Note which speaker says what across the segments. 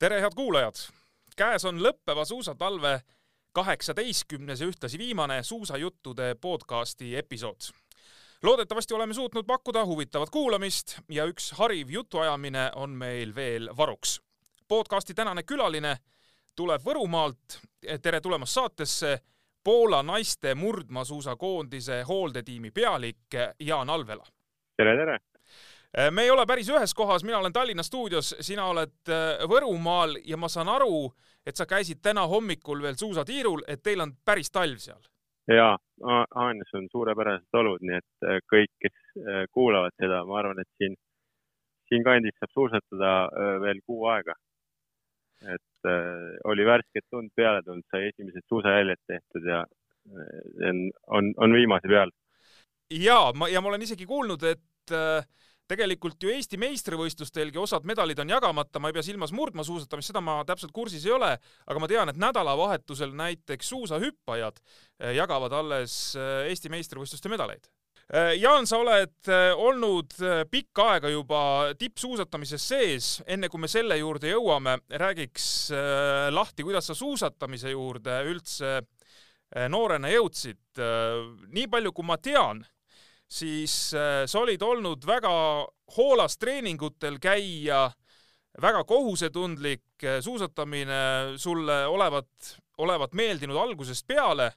Speaker 1: tere, head kuulajad! käes on lõppeva suusatalve kaheksateistkümnes ja ühtlasi viimane suusajuttude podcasti episood. loodetavasti oleme suutnud pakkuda huvitavat kuulamist ja üks hariv jutuajamine on meil veel varuks. Podcasti tänane külaline tuleb Võrumaalt. tere tulemast saatesse Poola naiste murdmaasuusakoondise hooldetiimi pealik Jaan Alvela.
Speaker 2: tere, tere!
Speaker 1: Äh, me ei ole päris ühes kohas, mina olen Tallinna stuudios, sina oled äh, Võrumaal ja ma saan aru, et sa käisid täna hommikul veel suusatiirul, et teil on päris talv seal.
Speaker 2: ja, Haanjas on suurepärased olud, nii et äh, kõik, kes kuulavad seda, ma arvan, et siin, siinkandis saab suusatada veel kuu aega. Et äh, oli värsket tund peale tulnud, sai esimesed suusajäljed tehtud ja on, on, on viimase peal.
Speaker 1: ja ma, ja ma olen isegi kuulnud, et äh, tegelikult ju Eesti meistrivõistlustelgi osad medalid on jagamata, ma ei pea silmas murdmaasuusatamist, seda ma täpselt kursis ei ole, aga ma tean, et nädalavahetusel näiteks suusahüppajad eh, jagavad alles eh, Eesti meistrivõistluste medaleid. Eh, Jaan, sa oled olnud pikka aega juba tippsuusatamises sees, enne kui me selle juurde jõuame, räägiks lahti, kuidas sa suusatamise juurde üldse noorena jõudsid. nii palju, kui ma tean siis äh, sa olid olnud väga hoolas treeningutel käia, väga kohusetundlik äh, suusatamine sulle olevat, olevat meeldinud algusest peale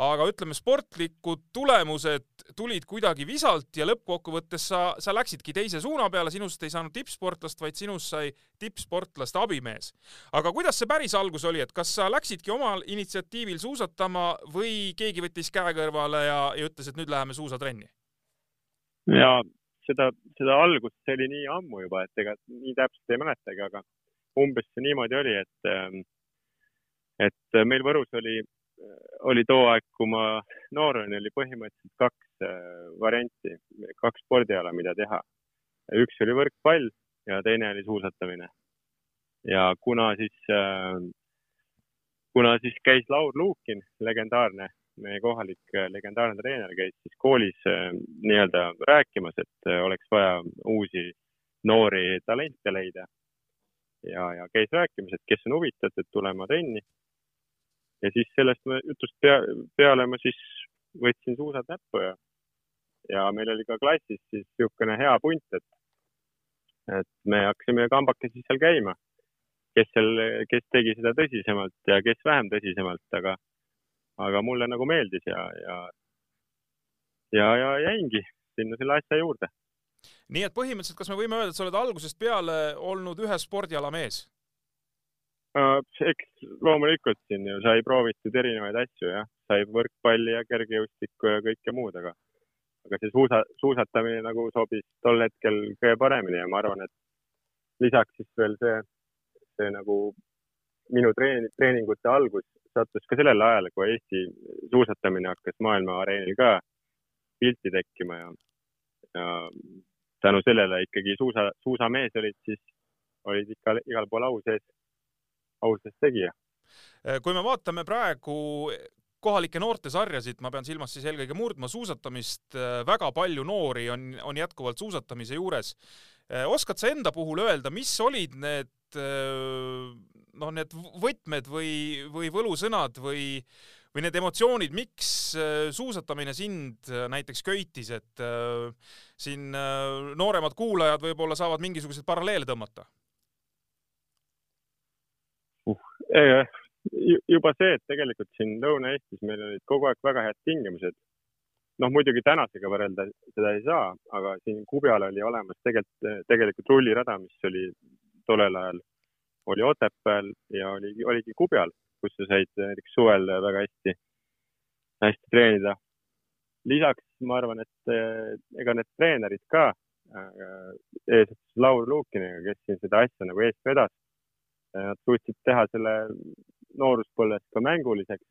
Speaker 1: aga ütleme, sportlikud tulemused tulid kuidagi visalt ja lõppkokkuvõttes sa, sa läksidki teise suuna peale, sinust ei saanud tippsportlast, vaid sinust sai tippsportlaste abimees. aga kuidas see päris algus oli, et kas sa läksidki omal initsiatiivil suusatama või keegi võttis käe kõrvale ja, ja ütles, et nüüd läheme suusatrenni?
Speaker 2: ja seda, seda algust, see oli nii ammu juba, et ega nii täpselt ei mäletagi, aga umbes see niimoodi oli, et, ähm, et meil Võrus oli oli too aeg, kui ma noor olin, oli põhimõtteliselt kaks äh, varianti, kaks spordiala, mida teha. üks oli võrkpall ja teine oli suusatamine. ja kuna siis, äh, kuna siis käis Laur Luukin, legendaarne, meie kohalik äh, legendaarne treener, käis siis koolis nii-öelda rääkimas, et oleks vaja uusi noori talente leida. ja, ja käis rääkimas, et kes on huvitatud tulema trenni ja siis sellest jutust pea, peale ma siis võtsin suusad näppu ja, ja meil oli ka klassis siis niisugune hea punt, et, et me hakkasime kambakesi seal käima, kes seal, kes tegi seda tõsisemalt ja kes vähem tõsisemalt, aga, aga mulle nagu meeldis ja, ja, ja, ja jäingi sinna selle asja juurde.
Speaker 1: nii et põhimõtteliselt, kas me võime öelda, et sa oled algusest peale olnud ühe spordiala mees?
Speaker 2: Äh, eks loomulikult siin ju sai proovitud erinevaid asju jah, sai võrkpalli ja kergejõustikku ja kõike muud, aga, aga see suusa, suusatamine nagu sobis tol hetkel kõige paremini ja ma arvan, et lisaks siis veel see, see nagu minu treen-, treeningute algus sattus ka sellele ajale, kui Eesti suusatamine hakkas maailma areenil ka pilti tekkima ja, ja tänu sellele ikkagi suusa, suusamees olid siis, olid ikka igal pool au sees ausas tegija.
Speaker 1: Äh, kui me vaatame praegu kohalikke noortesarjasid, ma pean silmas siis eelkõige murdmaasuusatamist, äh, väga palju noori on, on jätkuvalt suusatamise juures. Äh, oskad sa enda puhul öelda, mis olid need noh, need võtmed või, või võlusõnad või, või need emotsioonid, miks suusatamine sind näiteks köitis, et siin nooremad kuulajad võib-olla saavad mingisuguseid paralleele tõmmata
Speaker 2: juba see, et tegelikult siin Lõuna-Eestis meil olid kogu aeg väga head tingimused. noh, muidugi tänasega võrrelda seda ei saa, aga siin Kubjal oli olemas tegelikult, tegelikult rullirada, mis oli tollel ajal, oli Otepääl ja oli, oligi Kubjal, kus sa said näiteks suvel väga hästi, hästi treenida. lisaks ma arvan, et ega need treenerid ka äh,, eesotsas Laur Luukiniga, kes siin seda asja nagu eest vedas, Nad suutsid teha selle nooruspõlves ka mänguliseks,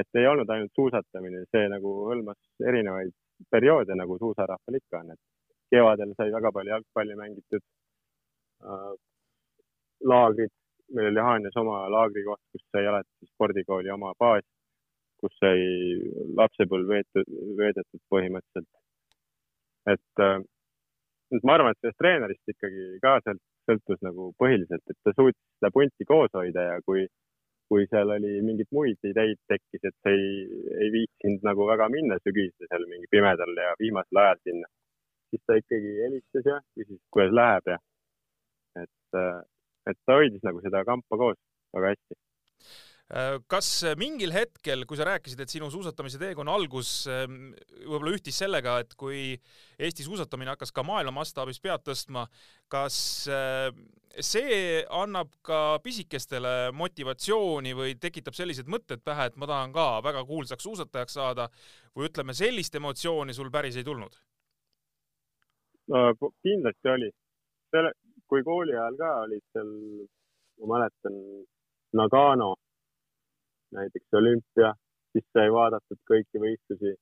Speaker 2: et ei olnud ainult suusatamine, see nagu hõlmas erinevaid perioode, nagu suusarahval ikka on, et kevadel sai väga palju jalgpalli mängitud äh,, laagrid meil oli Haanjas oma laagrikoht, kus sai alati spordikooli oma baas, kus sai lapsepõlv veetud, veedetud põhimõtteliselt. et, et ma arvan, et sellest treenerist ikkagi ka sealt sõltus nagu põhiliselt, et ta suutis seda punti koos hoida ja kui, kui seal oli mingeid muid ideid tekkis, et sa ei, ei viitsinud nagu väga minna sügisel mingi pimedal ja vihmasel ajal sinna, siis ta ikkagi helistas ja küsis, kuidas läheb ja et, et ta hoidis nagu seda kampa koos väga hästi
Speaker 1: kas mingil hetkel, kui sa rääkisid, et sinu suusatamise teekonna algus ähm, võib-olla ühtis sellega, et kui Eesti suusatamine hakkas ka maailma mastaabis pead tõstma, kas äh, see annab ka pisikestele motivatsiooni või tekitab sellised mõtted pähe, et ma tahan ka väga kuulsaks suusatajaks saada või ütleme, sellist emotsiooni sul päris ei tulnud?
Speaker 2: no kindlasti oli. kui kooli ajal ka olid seal, ma mäletan, Nagano näiteks olümpia, siis sai vaadatud kõiki võistlusi.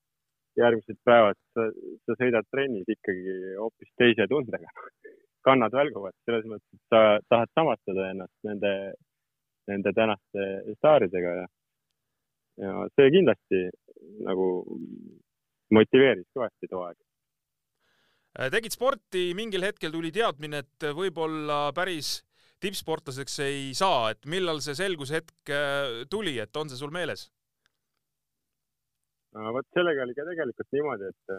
Speaker 2: järgmised päevad sa, sa sõidad trennis ikkagi hoopis teise tundega. kannad välguvad selles mõttes, et sa tahad samastada ennast nende, nende tänaste staaridega ja, ja see kindlasti nagu motiveeris kõvasti too aeg
Speaker 1: tegid sporti, mingil hetkel tuli teadmine, et võib-olla päris tippsportlaseks ei saa, et millal see selgushetk äh, tuli, et on see sul meeles?
Speaker 2: vot sellega oli ka tegelikult niimoodi, et,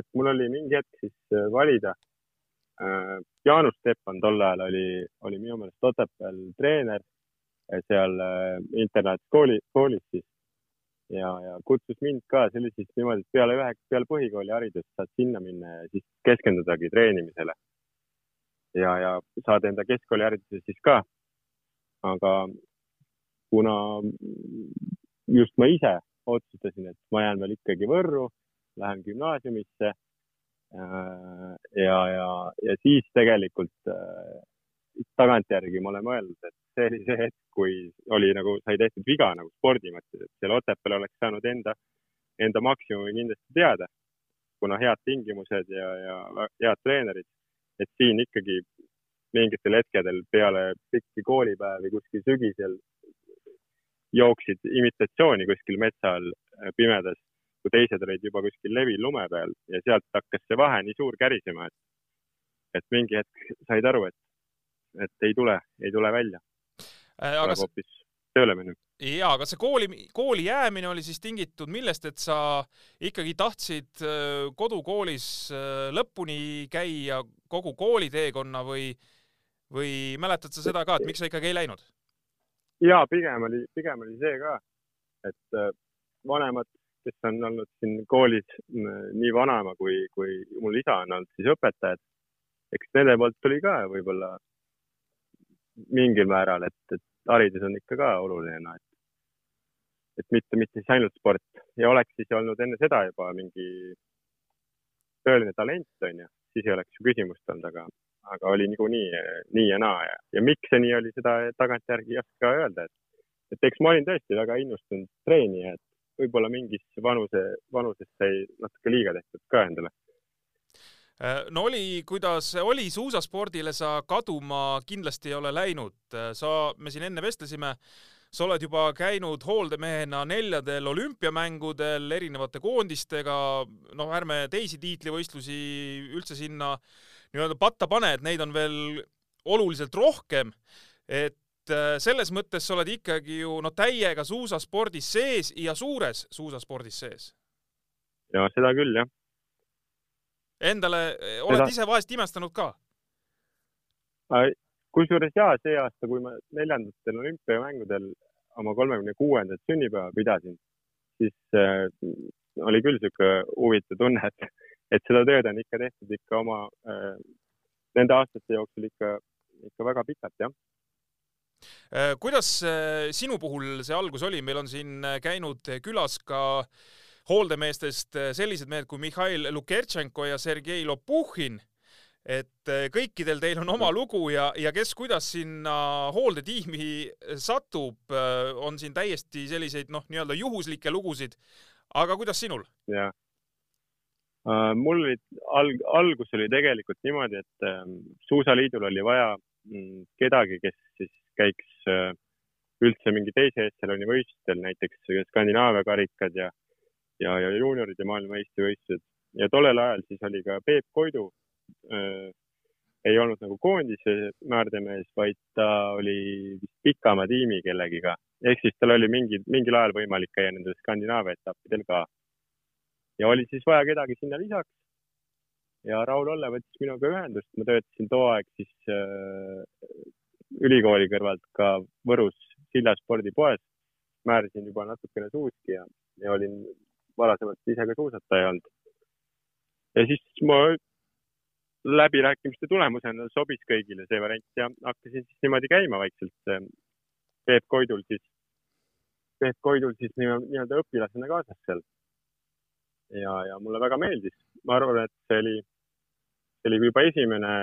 Speaker 2: et mul oli mingi hetk siis äh, valida. Äh, Jaanus Steppan tol ajal oli, oli minu meelest Otepääl treener seal internaatkooli, koolis siis ja, ja kutsus mind ka, see oli siis niimoodi, et peale ühe, peale põhikooli haridust saad sinna minna ja siis keskendudagi treenimisele ja, ja saada enda keskkoolihariduse siis ka. aga kuna just ma ise otsustasin, et ma jään veel ikkagi Võrru, lähen gümnaasiumisse. Äh, ja, ja, ja siis tegelikult äh, tagantjärgi ma olen mõelnud, et see oli see hetk, kui oli nagu, sai tehtud viga nagu spordi mõttes, et seal Otepääl oleks saanud enda, enda maksimumi kindlasti teada, kuna head tingimused ja, ja head treenerid et siin ikkagi mingitel hetkedel peale pikki koolipäevi kuskil sügisel jooksid imitatsiooni kuskil metsa all äh, pimedas, kui teised olid juba kuskil levil lume peal ja sealt hakkas see vahe nii suur kärisema, et, et mingi hetk said aru, et, et ei tule, ei tule välja
Speaker 1: äh,. aga
Speaker 2: hoopis tööle minna.
Speaker 1: ja, aga see kooli, kooli jäämine oli siis tingitud millest, et sa ikkagi tahtsid äh, kodukoolis äh, lõpuni käia kogu kooliteekonna või, või mäletad sa seda ka, et miks sa ikkagi ei läinud?
Speaker 2: ja pigem oli, pigem oli see ka, et äh, vanemad, kes on olnud siin koolis nii vanaema kui, kui mul isa on olnud siis õpetajad, eks nende poolt tuli ka võib-olla mingil määral, et, et haridus on ikka ka oluline, noh, et, et mitte, mitte siis ainult sport ja oleks siis olnud enne seda juba mingi tõeline talent, onju, siis ei oleks ju küsimust olnud, aga, aga oli niikuinii nii ja naa ja, ja miks see nii oli, seda tagantjärgi ei oska öelda, et, et eks ma olin tõesti väga innustunud treenija, et võib-olla mingis vanuse, vanuses sai natuke liiga tehtud ka endale
Speaker 1: Äh, no oli, kuidas oli suusaspordile sa kaduma kindlasti ei ole läinud. Äh, sa, me siin enne vestlesime, sa oled juba käinud hooldemehena neljadel olümpiamängudel erinevate koondistega, noh, ärme teisi tiitlivõistlusi üldse sinna nii-öelda patta pane, et neid on veel oluliselt rohkem. et äh, selles mõttes sa oled ikkagi ju no täiega suusaspordis sees ja suures suusaspordis sees.
Speaker 2: ja seda küll, jah
Speaker 1: Endale oled Seda... ise vahest imestanud ka?
Speaker 2: Kusjuures jaa, see aasta, kui ma neljandatel olümpiamängudel oma kolmekümne kuuendat sünnipäeva pidasin, siis äh, oli küll niisugune huvitav tunne, et, et seda tööd on ikka tehtud ikka oma äh,, nende aastate jooksul ikka, ikka väga pikalt, jah
Speaker 1: äh, kuidas äh, sinu puhul see algus oli, meil on siin käinud külas ka äh, hooldemeestest sellised mehed kui Mihhail Lukertšenko ja Sergei Lopuhhin. Et eh, kõikidel teil on oma lugu ja, ja kes kuidas sinna hooldetiimi satub, eh, on siin täiesti selliseid noh, nii-öelda juhuslikke lugusid. aga kuidas sinul?
Speaker 2: jah uh,, mul oli alg-, algus oli tegelikult niimoodi, et uh, suusaliidul oli vaja mm, kedagi, kes siis käiks äh, üldse mingi teise ešeloni võistlustel, näiteks Skandinaavia karikad ja, ja, ja juunioride maailmameistrivõistlused ja tollel ajal siis oli ka Peep Koidu äh,. ei olnud nagu koondise määrdemees, vaid ta oli vist pikama tiimi kellegiga, ehk siis tal oli mingi, mingil ajal võimalik käia nendel Skandinaavia etappidel ka. ja oli siis vaja kedagi sinna lisaks. ja Raul Olle võttis minuga ühendust, ma töötasin too aeg siis äh, ülikooli kõrvalt ka Võrus Silla spordipoes. määrasin juba natukene suuski ja, ja olin varasemalt ise ka suusataja olnud ja siis ma läbirääkimiste tulemusena sobis kõigile see variant ja hakkasin siis niimoodi käima vaikselt Peep Koidul siis, Peep Koidul siis nii-öelda õpilasena kaasas seal. ja, ja mulle väga meeldis, ma arvan, et see oli, see oli juba esimene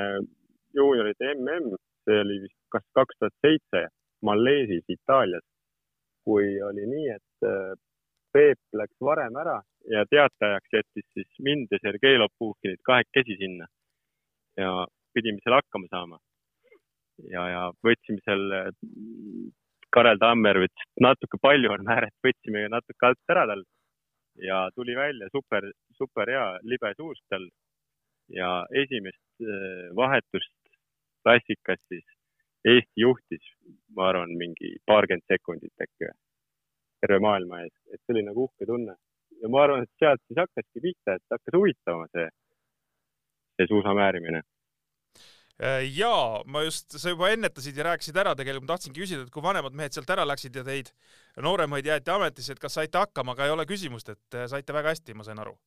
Speaker 2: juuniorite mm, see oli vist kas kaks tuhat seitse Malleesis Itaalias, kui oli nii, et Peep läks varem ära ja teatajaks jättis siis mind ja Sergei Lopuhkinit kahekesi sinna. Ja pidime seal hakkama saama. ja, ja võtsime seal, Karel Tammer ütles, et natuke palju on määret, võtsime natuke alt ära tal ja tuli välja super, super hea libe suusk tal. ja esimest äh, vahetust klassikas siis Eesti juhtis, ma arvan, mingi paarkümmend sekundit äkki või terve maailma ees, et see oli nagu uhke tunne. ja ma arvan, et sealt siis hakkaski pihta, et hakkas huvitama see, see suusamäärimine
Speaker 1: äh, ja ma just, sa juba ennetasid ja rääkisid ära, tegelikult ma tahtsingi küsida, et kui vanemad mehed sealt ära läksid ja teid nooremaid jäeti ametisse, et kas saite hakkama, aga ei ole küsimust, et äh, saite väga hästi, ma sain aru.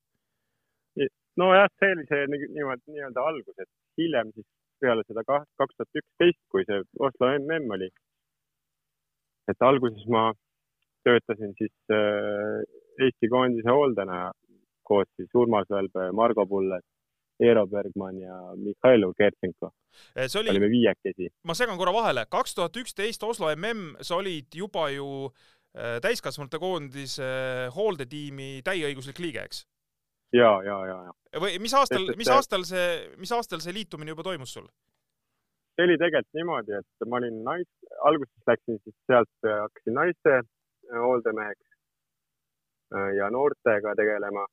Speaker 2: nojah, see oli see niimoodi nii-öelda algus, et hiljem siis peale seda kaks tuhat üksteist, kui see Oslo mm oli. et alguses ma töötasin siis äh, Eesti koondise hooldena koos siis Urmas Välbe, Margo Pulle, Eero Bergmann ja Mihhail Kertsenko.
Speaker 1: Äh, see oli,
Speaker 2: olime viiekesi.
Speaker 1: ma segan korra vahele, kaks tuhat üksteist Oslo mm, sa olid juba ju äh, täiskasvanute koondise hooldetiimi täieõiguslik liige, eks?
Speaker 2: ja, ja, ja, ja.
Speaker 1: või mis aastal, mis aastal see, mis aastal see liitumine juba toimus sul?
Speaker 2: see oli tegelikult niimoodi, et ma olin nais, alguses läksin siis sealt, hakkasin naiste hooldemeheks ja noortega tegelema.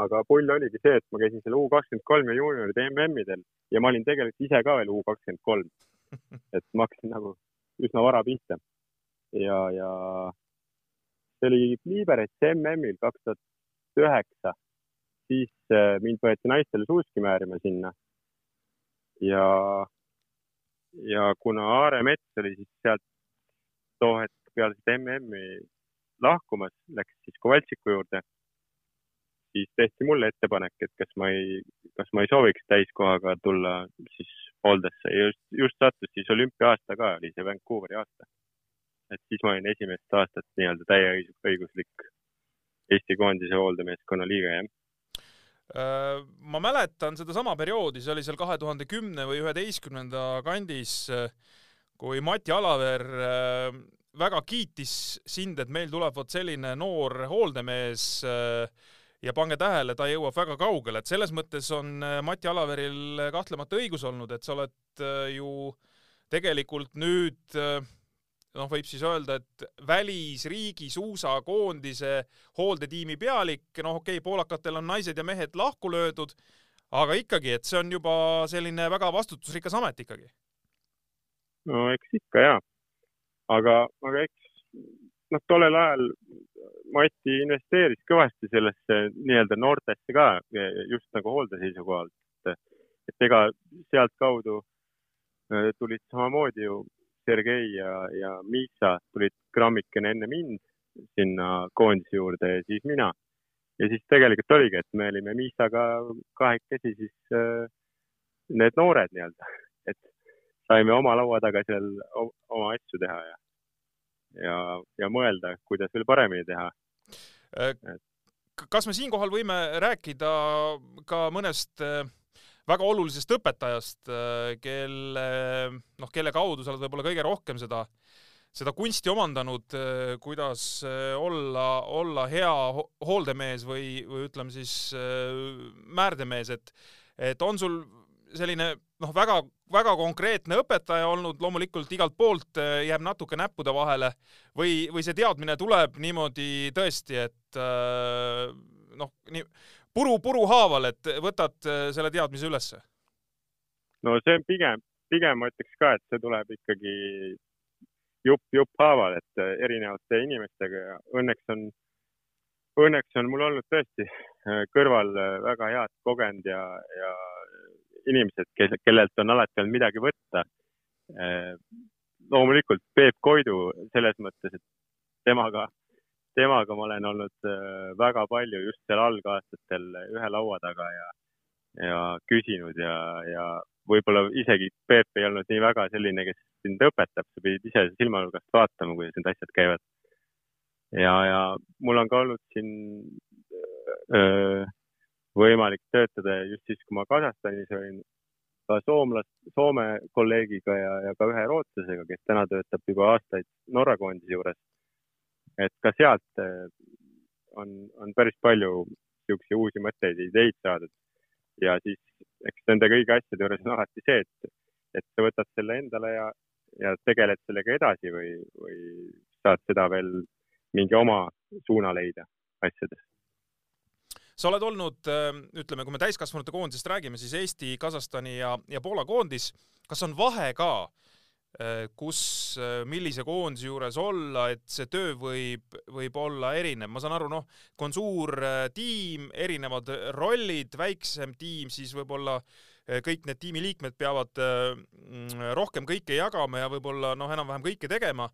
Speaker 2: Aga pull oligi see, et ma käisin seal U kakskümmend kolm ja juunioride MM-idel ja ma olin tegelikult ise ka veel U kakskümmend kolm. et ma hakkasin nagu üsna vara pihta. ja, ja see oli Liberec MM-il kaks tuhat üheksa, siis äh, mind võeti naistele suuski määrima sinna. ja, ja kuna Aare Mets oli siis sealt too hetk peale seda MM-i lahkumas, läks siis Kovaltsiku juurde, siis tehti mulle ettepanek, et kas ma ei, kas ma ei sooviks täiskohaga tulla siis hooldesse ja just, just sattus siis olümpiaaasta ka, oli see Vancouveri aasta. et siis ma olin esimest aastat nii-öelda täieõiguslik Eesti koondise hooldemeeskonna liige, jah
Speaker 1: äh, ma mäletan sedasama perioodi, see oli seal kahe tuhande kümne või üheteistkümnenda kandis, kui Mati Alaver äh, väga kiitis sind, et meil tuleb vot selline noor hooldemees äh, ja pange tähele, ta jõuab väga kaugele, et selles mõttes on äh, Mati Alaveril kahtlemata õigus olnud, et sa oled äh, ju tegelikult nüüd noh, võib siis öelda, et välisriigi suusakoondise hooldetiimi pealik, noh, okei okay,, poolakatel on naised ja mehed lahku löödud, aga ikkagi, et see on juba selline väga vastutusrikas amet ikkagi.
Speaker 2: no eks ikka jaa aga, aga eks noh, tollel ajal Mati investeeris kõvasti sellesse nii-öelda noortesse ka just nagu hoolde seisukohalt, et, ega sealtkaudu äh, tulid samamoodi ju Sergei ja, ja Miisa tulid grammikene enne mind sinna koondise juurde ja siis mina. ja siis tegelikult oligi, et me olime Miisaga kahekesi siis äh, need noored nii-öelda, et saime oma laua taga seal oma asju teha ja, ja, ja mõelda, kuidas veel paremini teha.
Speaker 1: Äh, kas me siinkohal võime rääkida ka mõnest äh, väga olulisest õpetajast, äh, kelle, noh, kelle kaudu sa oled võib-olla kõige rohkem seda, seda kunsti omandanud, kuidas olla, olla hea hooldemees või, või ütleme siis määrdemees, et, et on sul selline noh, väga, väga konkreetne õpetaja olnud, loomulikult igalt poolt äh, jääb natuke näppude vahele või, või see teadmine tuleb niimoodi tõesti, et äh, noh, nii puru puru haaval, et võtad selle teadmise ülesse?
Speaker 2: no see on pigem, pigem ma ütleks ka, et see tuleb ikkagi jupp jupp haaval, et erinevate inimestega ja õnneks on, õnneks on mul olnud tõesti kõrval väga head kogenud ja, ja inimesed, kes, kellelt on alati olnud midagi võtta. Eh, loomulikult Peep Koidu selles mõttes, et temaga, temaga ma olen olnud eh, väga palju just seal algaastatel ühe laua taga ja, ja küsinud ja, ja võib-olla isegi Peep ei olnud nii väga selline, kes sind õpetab, sa pidid ise silmanurgast vaatama, kuidas need asjad käivad. ja, ja mul on ka olnud siin öö, eh, võimalik töötada ja just siis, kui ma Kasahstanis olin ka soomlast, Soome kolleegiga ja, ja ka ühe rootslasega, kes täna töötab juba aastaid Norra koondise juures. et ka sealt eh, on, on päris palju niisuguseid uusi mõtteid, ideid saadud. ja siis eks nende kõigi asjade juures on alati see, et, et sa võtad selle endale ja, ja tegeled sellega edasi või, või saad seda veel mingi oma suuna leida asjades
Speaker 1: sa oled olnud, ähm, ütleme, kui me täiskasvanute koondisest räägime, siis Eesti, Kasahstani ja, ja Poola koondis. kas on vahe ka, äh, kus, äh, millise koondise juures olla, et see töö võib, võib olla erinev, ma saan aru, noh, kui on suur äh, tiim, erinevad rollid, väiksem tiim, siis võib-olla kõik need tiimiliikmed peavad mm, rohkem kõike jagama ja võib-olla noh, enam-vähem kõike tegema.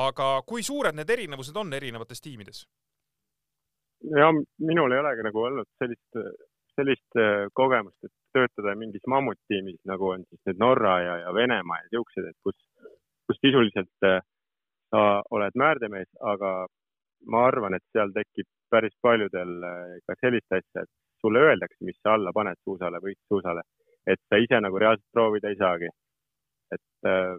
Speaker 1: aga kui suured need erinevused on erinevates tiimides?
Speaker 2: Ja minul ei olegi nagu olnud sellist, sellist äh, kogemust, et töötada mingis mammuttiimis, nagu on siis nüüd Norra ja, ja Venemaa ja siuksed, et kus, kus sisuliselt äh, sa oled määrdemees, aga ma arvan, et seal tekib päris paljudel äh, ka sellist asja, et sulle öeldakse, mis sa alla paned suusale, võistsuusale, et sa ise nagu reaalselt proovida ei saagi. et äh,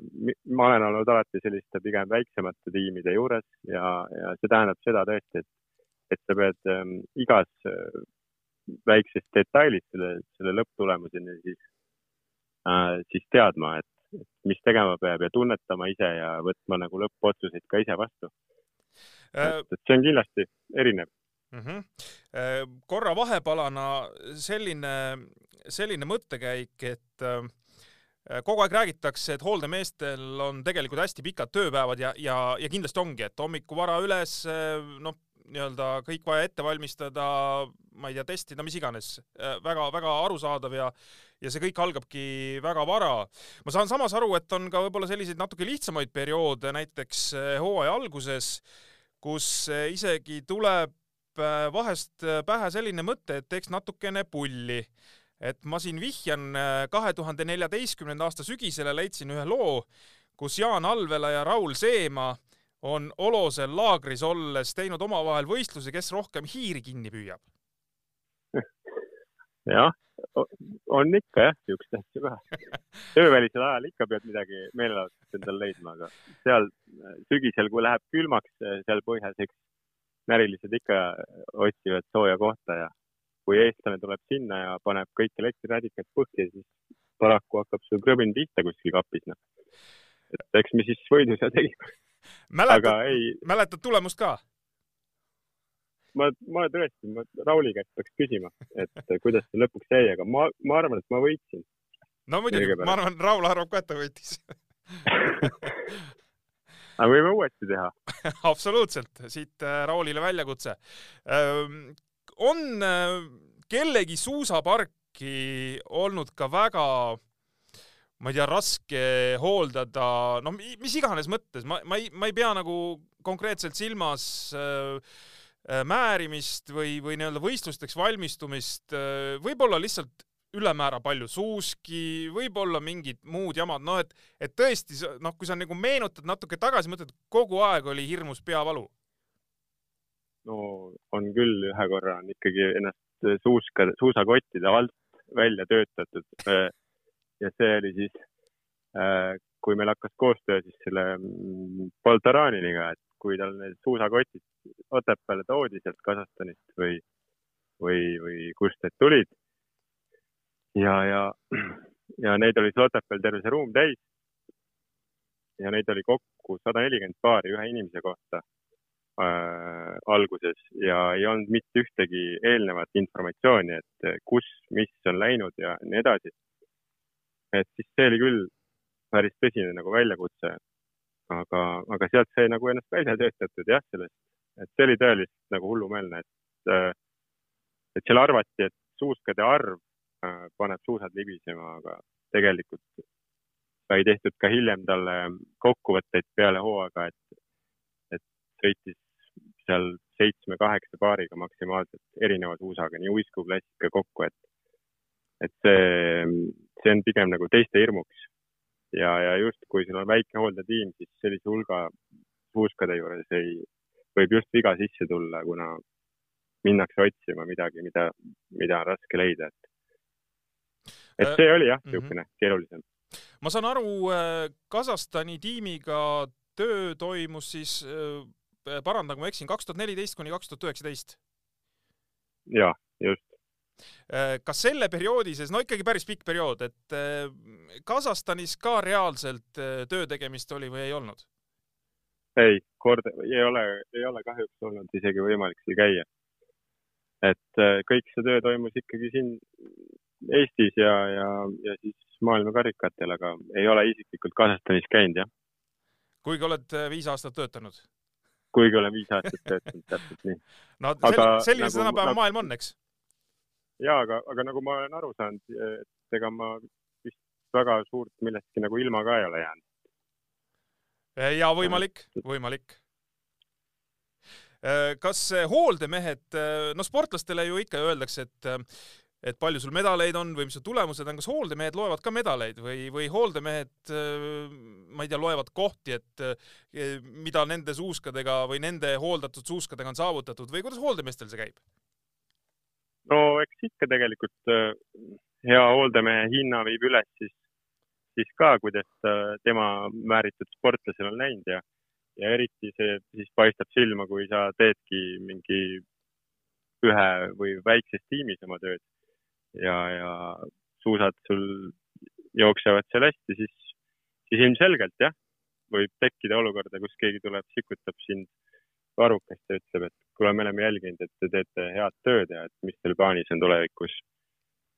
Speaker 2: ma olen olnud alati selliste pigem väiksemate tiimide juures ja, ja see tähendab seda tõesti, et et sa pead ähm, igas äh, väikses detailis selle, selle lõpptulemuseni siis äh,, siis teadma, et, et mis tegema peab ja tunnetama ise ja võtma nagu lõppotsuseid ka ise vastu äh,. et, see on kindlasti erinev
Speaker 1: mm. -hmm. korra vahepalana selline, selline mõttekäik, et äh, kogu aeg räägitakse, et hooldemeestel on tegelikult hästi pikad tööpäevad ja, ja, ja kindlasti ongi, et hommikul vara üles, noh, nii-öelda kõik vaja ette valmistada, ma ei tea, testida, mis iganes väga,, väga-väga arusaadav ja ja see kõik algabki väga vara. ma saan samas aru, et on ka võib-olla selliseid natuke lihtsamaid perioode, näiteks eh, hooaja alguses, kus eh, isegi tuleb vahest pähe selline mõte, et teeks natukene pulli et ma siin vihjan kahe tuhande neljateistkümnenda aasta sügisele leidsin ühe loo, kus Jaan Alvela ja Raul Seemaa on Olosel laagris olles teinud omavahel võistluse, kes rohkem hiiri kinni püüab?
Speaker 2: jah, on ikka jah, siukseid asju ka. töövälisel ajal ikka pead midagi meelelahutust endale leidma, aga seal sügisel, kui läheb külmaks seal põhjas, eks närilised ikka otsivad sooja kohta ja kui eestlane tuleb sinna ja paneb kõik elektriradikad põhja, siis paraku hakkab sul krõbin pihta kuskil kapis, noh. et eks me siis võidu seal tegime
Speaker 1: mäletad, mäletad tulemust ka?
Speaker 2: ma, ma tõesti, ma Rauli käest peaks küsima, et kuidas see lõpuks jäi, aga ma, ma arvan, et ma võitsin.
Speaker 1: no muidugi, ma arvan, Raul arvab ka, et ta võitis
Speaker 2: aga võime uuesti teha
Speaker 1: absoluutselt, siit äh, Raulile väljakutse. on äh, kellegi suusaparki olnud ka väga ma ei tea, raske hooldada, no mis iganes mõttes, ma, ma ei, ma ei pea nagu konkreetselt silmas äh, äh, määrimist või, või nii-öelda võistlusteks valmistumist äh,, võib-olla lihtsalt ülemäära palju suuski, võib-olla mingid muud jamad, noh et, et tõesti, noh, kui sa nagu meenutad natuke tagasi, mõtled, kogu aeg oli hirmus peavalu.
Speaker 2: no on küll, ühe korra on ikkagi ennast suuska, suusakottide alt välja töötatud äh, ja see oli siis, äh, kui meil hakkas koostöö siis selle mm, Poltaraniniga, et kui tal need suusakotid Otepääle toodi sealt Kasahstanist või, või, või kust need tulid. ja, ja, ja neid oli Slotepel terve see ruum täis. ja neid oli kokku sada nelikümmend paari ühe inimese kohta äh, alguses ja ei olnud mitte ühtegi eelnevat informatsiooni, et kus, mis on läinud ja nii edasi. Et siis see oli küll päris tõsine nagu väljakutse. aga, aga sealt sai nagu ennast välja töötatud jah, sellest, et see oli tõeliselt nagu hullumeelne, et, äh, et seal arvati, et suuskade arv äh, paneb suusad libisema, aga tegelikult sai tehtud ka hiljem talle kokkuvõtteid peale hooaega, et, et sõitis seal seitsme-kaheksa paariga maksimaalselt erineva suusaga, nii uisku, klassika kokku, et, et see, see on pigem nagu teiste hirmuks. ja, ja just, kui sul on väike hooldetiim, siis sellise hulga suuskade juures ei, võib just viga sisse tulla, kuna minnakse otsima midagi, mida, mida on raske leida, et et äh, see oli jah, mhm. niisugune -hmm. keerulisem.
Speaker 1: ma saan aru, äh, Kasahstani tiimiga töö toimus siis, äh, parandan, kui ma eksin, kaks tuhat neliteist kuni kaks tuhat üheksateist?
Speaker 2: jah, just.
Speaker 1: Kas selle perioodi sees, no ikkagi päris pikk periood, et Kasahstanis ka reaalselt töö tegemist oli või ei olnud?
Speaker 2: ei, kord ei ole, ei ole kahjuks olnud isegi võimalik seal käia. et kõik see töö toimus ikkagi siin Eestis ja, ja, ja siis maailmakarikatel, aga ei ole isiklikult Kasahstanis käinud, jah.
Speaker 1: kuigi oled äh, viis aastat töötanud?
Speaker 2: kuigi olen viis aastat töötanud, täpselt nii.
Speaker 1: no aga, selline nagu, see tänapäeva nagu, maailm on, eks?
Speaker 2: Ja aga, aga nagu ma olen aru saanud, et ega ma vist väga suurt millestki nagu ilma ka ei ole jäänud.
Speaker 1: Äh, ja võimalik, võimalik äh, kas hooldemehed, no sportlastele ju ikka öeldakse, et et palju sul medaleid on või mis su tulemused on, kas hooldemehed loevad ka medaleid või, või hooldemehed, ma ei tea, loevad kohti, et mida nende suuskadega või nende hooldatud suuskadega on saavutatud või kuidas hooldemeestel see käib?
Speaker 2: No eks ikka tegelikult äh, hea hooldemehe hinna viib üles siis, siis ka, kuidas tema määritud sportlasel on läinud ja, ja eriti see siis paistab silma, kui sa teedki mingi ühe või väikses tiimis oma tööd ja, ja suusad sul jooksevad seal hästi, siis, siis ilmselgelt jah, võib tekkida olukorda, kus keegi tuleb, sikutab sind varrukast ja ütleb, et kuule, me oleme jälginud, et te teete head tööd ja et mis teil plaanis on tulevikus.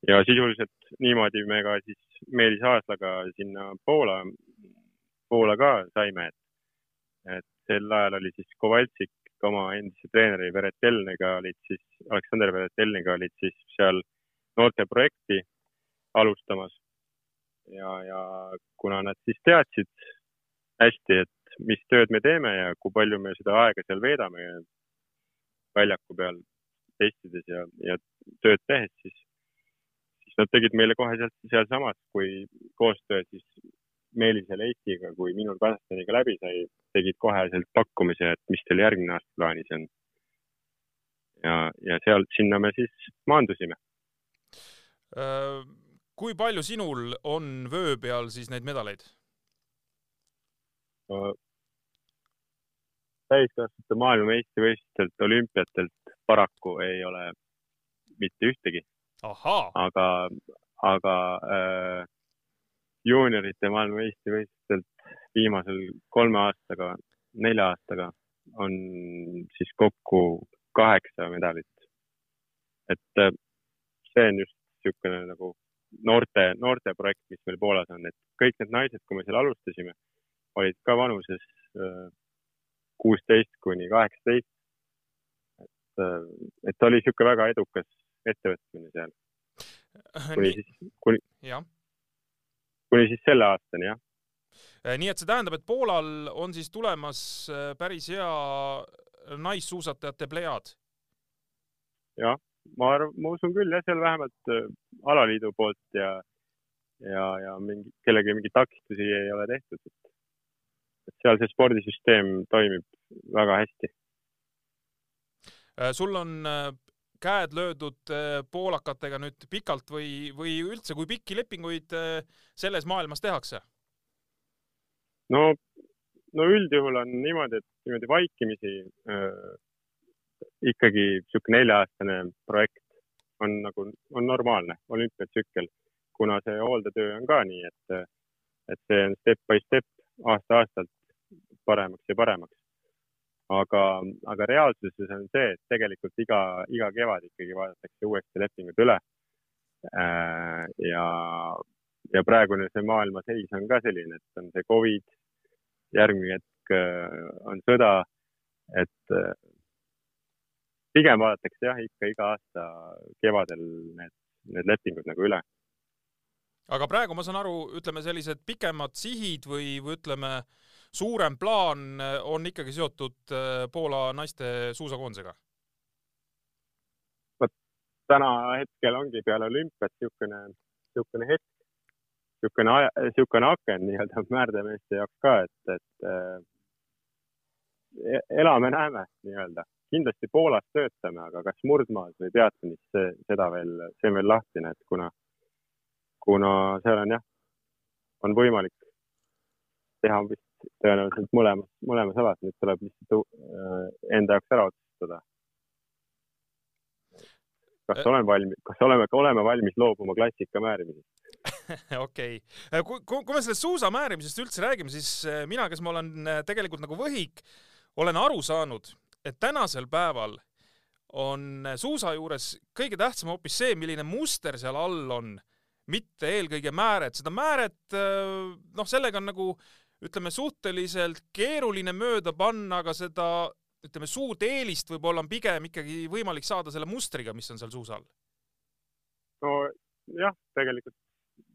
Speaker 2: ja sisuliselt niimoodi me ka siis Meelis Aaslaga sinna Poola, Poola ka saime, et, et sel ajal oli siis Kovaltsik oma endise treeneri Veretelniga olid siis, Aleksander Veretelniga olid siis seal noorteprojekti alustamas. ja, ja kuna nad siis teadsid hästi, et mis tööd me teeme ja kui palju me seda aega seal veedame väljaku peal testides ja, ja tööd tehes, siis, siis nad tegid meile kohe sealt sealsamas, kui koostöö siis Meelisel Eestiga, kui minul Kasahstaniga läbi sai, tegid kohe sealt pakkumise, et mis teil järgmine aasta plaanis on. ja, ja seal, sinna me siis maandusime
Speaker 1: Äh, kui palju sinul on vöö peal siis neid medaleid?
Speaker 2: Täiskasvanute maailmameistrivõistlustelt, olümpiatelt paraku ei ole mitte ühtegi. aga, aga äh, juuniorite maailmameistrivõistlustelt viimasel kolme aastaga, nelja aastaga on siis kokku kaheksa medalit. et äh, see on just niisugune nagu noorte, noorteprojekt, mis meil Poolas on, et kõik need naised, kui me seal alustasime, olid ka vanuses äh, kuusteist kuni kaheksateist. et, äh, et oli niisugune väga edukas ettevõtmine seal. kuni siis, kuni, kuni siis selle aastani, jah
Speaker 1: äh, nii et see tähendab, et Poolal on siis tulemas päris hea naissuusatajate plejaad?
Speaker 2: jah, ma arvan, ma usun küll jah, seal vähemalt äh, alaliidu poolt ja, ja, ja mingi, kellelgi mingeid takistusi ei ole tehtud, et seal see spordisüsteem toimib väga hästi.
Speaker 1: Äh, sul on äh, käed löödud poolakatega nüüd pikalt või, või üldse, kui pikki lepinguid selles maailmas tehakse?
Speaker 2: no, no üldjuhul on niimoodi, et niimoodi vaikimisi ikkagi niisugune nelja-aastane projekt on nagu, on normaalne olümpiatsükkel. kuna see hooldetöö on ka nii, et, et see on step by step, aasta-aastalt paremaks ja paremaks. aga, aga reaalsuses on see, et tegelikult iga, iga kevad ikkagi vaadatakse uuesti lepingud üle. Äh, ja, ja praegune see maailma seis on ka selline, et on see Covid, järgmine hetk äh, on sõda, et äh, pigem vaadatakse jah, ikka iga aasta kevadel need, need lepingud nagu üle.
Speaker 1: aga praegu ma saan aru, ütleme sellised pikemad sihid või, või ütleme, suurem plaan on ikkagi seotud Poola naiste suusakoondisega?
Speaker 2: täna hetkel ongi peale olümpiat niisugune, niisugune hetk, niisugune aja, niisugune aken nii-öelda määrdemeeste jaoks ka, et, et äh, elame-näeme nii-öelda. kindlasti Poolas töötame, aga kas murdmaas või peatanis, see, seda veel, see on veel lahtine, et kuna, kuna seal on jah, on võimalik teha vist tõenäoliselt mõlemas, mõlemas alas, nüüd tuleb lihtsalt äh, enda jaoks ära otsustada kas äh. olen valmis, kas oleme, oleme valmis loobuma klassika määrimisest?
Speaker 1: okei okay., kui, kui, kui me sellest suusa määrimisest üldse räägime, siis äh, mina, kes ma olen äh, tegelikult nagu võhik, olen aru saanud, et tänasel päeval on suusa juures kõige tähtsam hoopis see, milline muster seal all on, mitte eelkõige määret. seda määret, noh, sellega on nagu ütleme, suhteliselt keeruline mööda panna, aga seda ütleme, suurt eelist võib-olla on pigem ikkagi võimalik saada selle mustriga, mis on seal suusal.
Speaker 2: nojah, tegelikult,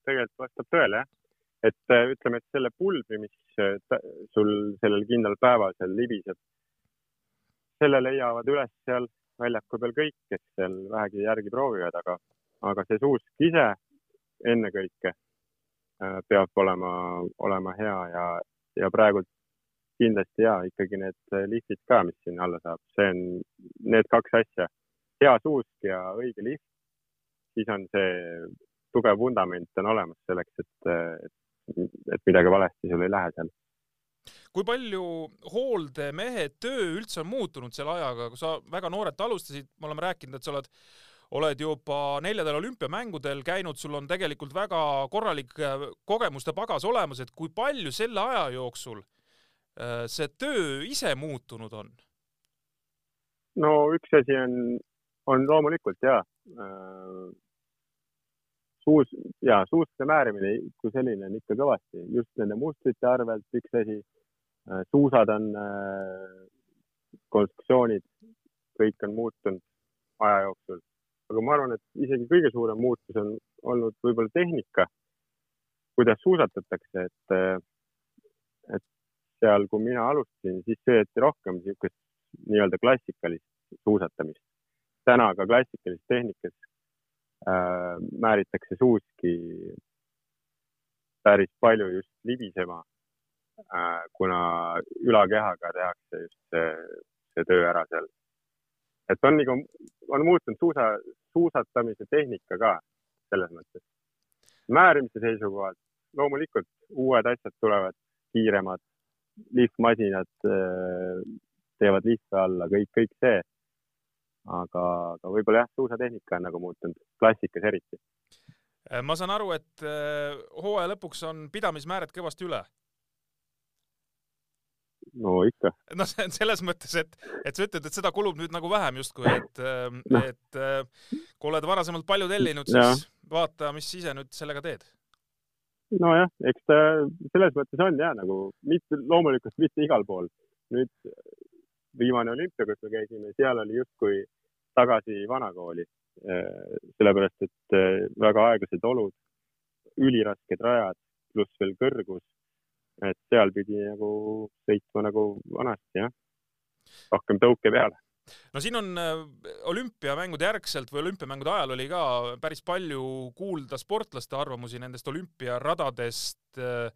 Speaker 2: tegelikult vastab tõele jah, et äh, ütleme, et selle pulbri, mis äh, sul sellel kindlal päeval seal libiseb, selle leiavad üles seal väljaku peal kõik, kes seal vähegi järgi proovivad, aga, aga see suusk ise ennekõike peab olema, olema hea ja, ja praegult kindlasti ja ikkagi need äh, liftid ka, mis sinna alla saab, see on need kaks asja, hea suusk ja õige lift, siis on see tugev vundament on olemas selleks, et, et, et midagi valesti sul ei lähe seal.
Speaker 1: kui palju hooldemehe töö üldse on muutunud selle ajaga, kui sa väga noorelt alustasid, me oleme rääkinud, et sa oled oled juba neljadel olümpiamängudel käinud, sul on tegelikult väga korralik äh, kogemuste pagas olemas, et kui palju selle aja jooksul äh, see töö ise muutunud on?
Speaker 2: no üks asi on, on loomulikult ja äh, suus ja suuste määrimine kui selline on ikka kõvasti just nende mustrite arvelt üks asi. Suusad on, konstruktsioonid, kõik on muutunud aja jooksul, aga ma arvan, et isegi kõige suurem muutus on olnud võib-olla tehnika, kuidas suusatatakse, et, et seal, kui mina alustasin, siis sööti rohkem niisugust nii-öelda klassikalist suusatamist. täna ka klassikalises tehnikas äh, määritakse suuski päris palju just libisema äh,, kuna ülakehaga tehakse just see, see töö ära seal. Et on nagu, on muutunud suusa, suusatamise tehnika ka selles mõttes. määrimise seisukohalt loomulikult uued asjad tulevad, kiiremad, lihtmasinad äh, teevad lihve alla, kõik, kõik see. aga, aga võib-olla jah, suusatehnika on nagu muutunud, klassikas eriti.
Speaker 1: Äh, ma saan aru, et äh, hooaja lõpuks on pidamismäärad kõvasti üle
Speaker 2: no ikka.
Speaker 1: no see on selles mõttes, et, et sa ütled, et seda kulub nüüd nagu vähem justkui, et no., et kui oled varasemalt palju tellinud, siis ja. vaata, mis ise nüüd sellega teed
Speaker 2: nojah, eks ta selles mõttes on ja nagu mitte, loomulikult mitte igal pool. nüüd viimane olümpia, kus me käisime, seal oli justkui tagasi vanakooli. Äh, sellepärast, et äh, väga aeglased olud, ülirasked rajad, pluss veel kõrgus. Et seal pidi nagu sõitma nagu vanasti jah, rohkem tõuke peale.
Speaker 1: No siin on äh, olümpiamängude järgselt või olümpiamängude ajal oli ka päris palju kuulda sportlaste arvamusi nendest olümpiaradadest. Äh,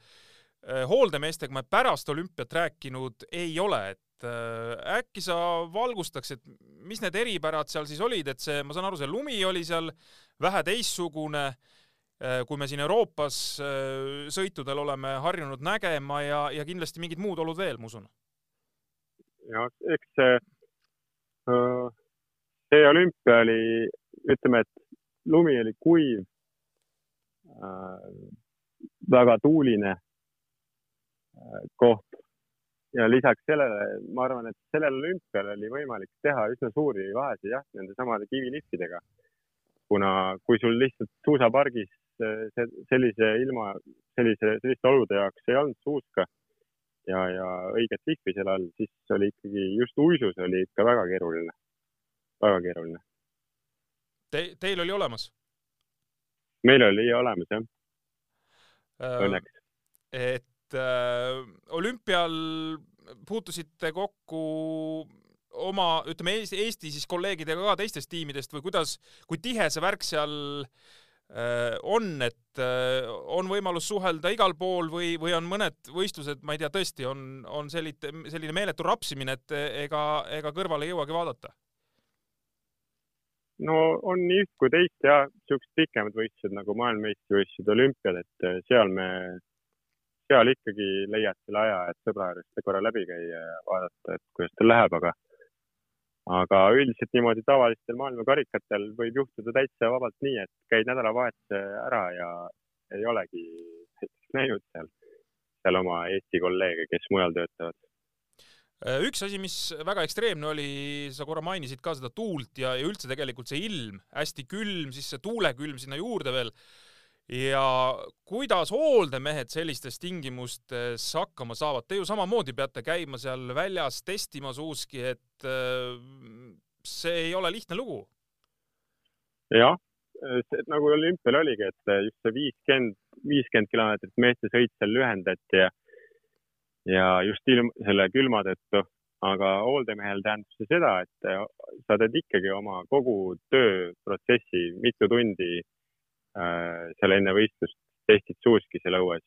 Speaker 1: äh, hooldemeestega me pärast olümpiat rääkinud ei ole, et äkki sa valgustaksid, mis need eripärad seal siis olid, et see, ma saan aru, see lumi oli seal vähe teistsugune, kui me siin Euroopas sõitudel oleme harjunud nägema ja, ja kindlasti mingid muud olud veel, ma usun.
Speaker 2: ja eks see see olümpia oli, ütleme, et lumi oli kuiv. väga tuuline koht ja lisaks sellele, ma arvan, et sellel olümpial oli võimalik teha üsna suuri vahesid jah, nende samade kiviliftidega. kuna kui sul lihtsalt suusapargis sellise ilma, sellise, selliste olude jaoks ei olnud suuska ja, ja õiget lihvi selle all, siis oli ikkagi just uisus oli ikka väga keeruline, väga keeruline
Speaker 1: Te,. Teil oli olemas?
Speaker 2: meil oli olemas jah äh,, õnneks.
Speaker 1: et äh, olümpial puutusite kokku oma, ütleme Eesti siis kolleegidega ka teistest tiimidest või kuidas, kui tihe see värk seal äh, on, et äh, on võimalus suhelda igal pool või, või on mõned võistlused, ma ei tea, tõesti on, on selline, selline meeletu rapsimine, et ega, ega kõrvale ei jõuagi vaadata?
Speaker 2: no on nii üht kui teist ja siuksed pikemad võistlused nagu maailmameistrivõistlused, olümpiad, et seal me seal ikkagi leiad selle aja, et sõbra juurest korra läbi käia ja vaadata, et kuidas tal läheb, aga aga üldiselt niimoodi tavalistel maailmakarikatel võib juhtuda täitsa vabalt nii, et käid nädalavahetuse ära ja ei olegi näinud seal, seal oma Eesti kolleege, kes mujal töötavad.
Speaker 1: üks asi, mis väga ekstreemne oli, sa korra mainisid ka seda tuult ja, ja üldse tegelikult see ilm, hästi külm, siis see tuulekülm sinna juurde veel ja kuidas hooldemehed sellistes tingimustes hakkama saavad? Te ju samamoodi peate käima seal väljas testimas uuski, et äh, see ei ole lihtne lugu.
Speaker 2: jah, nagu olümpial oligi, et just see viiskümmend, viiskümmend kilomeetrit meeste sõit seal lühendati ja ja just ilm, selle külma tõttu, aga hooldemehel tähendab see seda, et sa teed ikkagi oma kogu tööprotsessi mitu tundi seal enne võistlust testid suuski seal õues.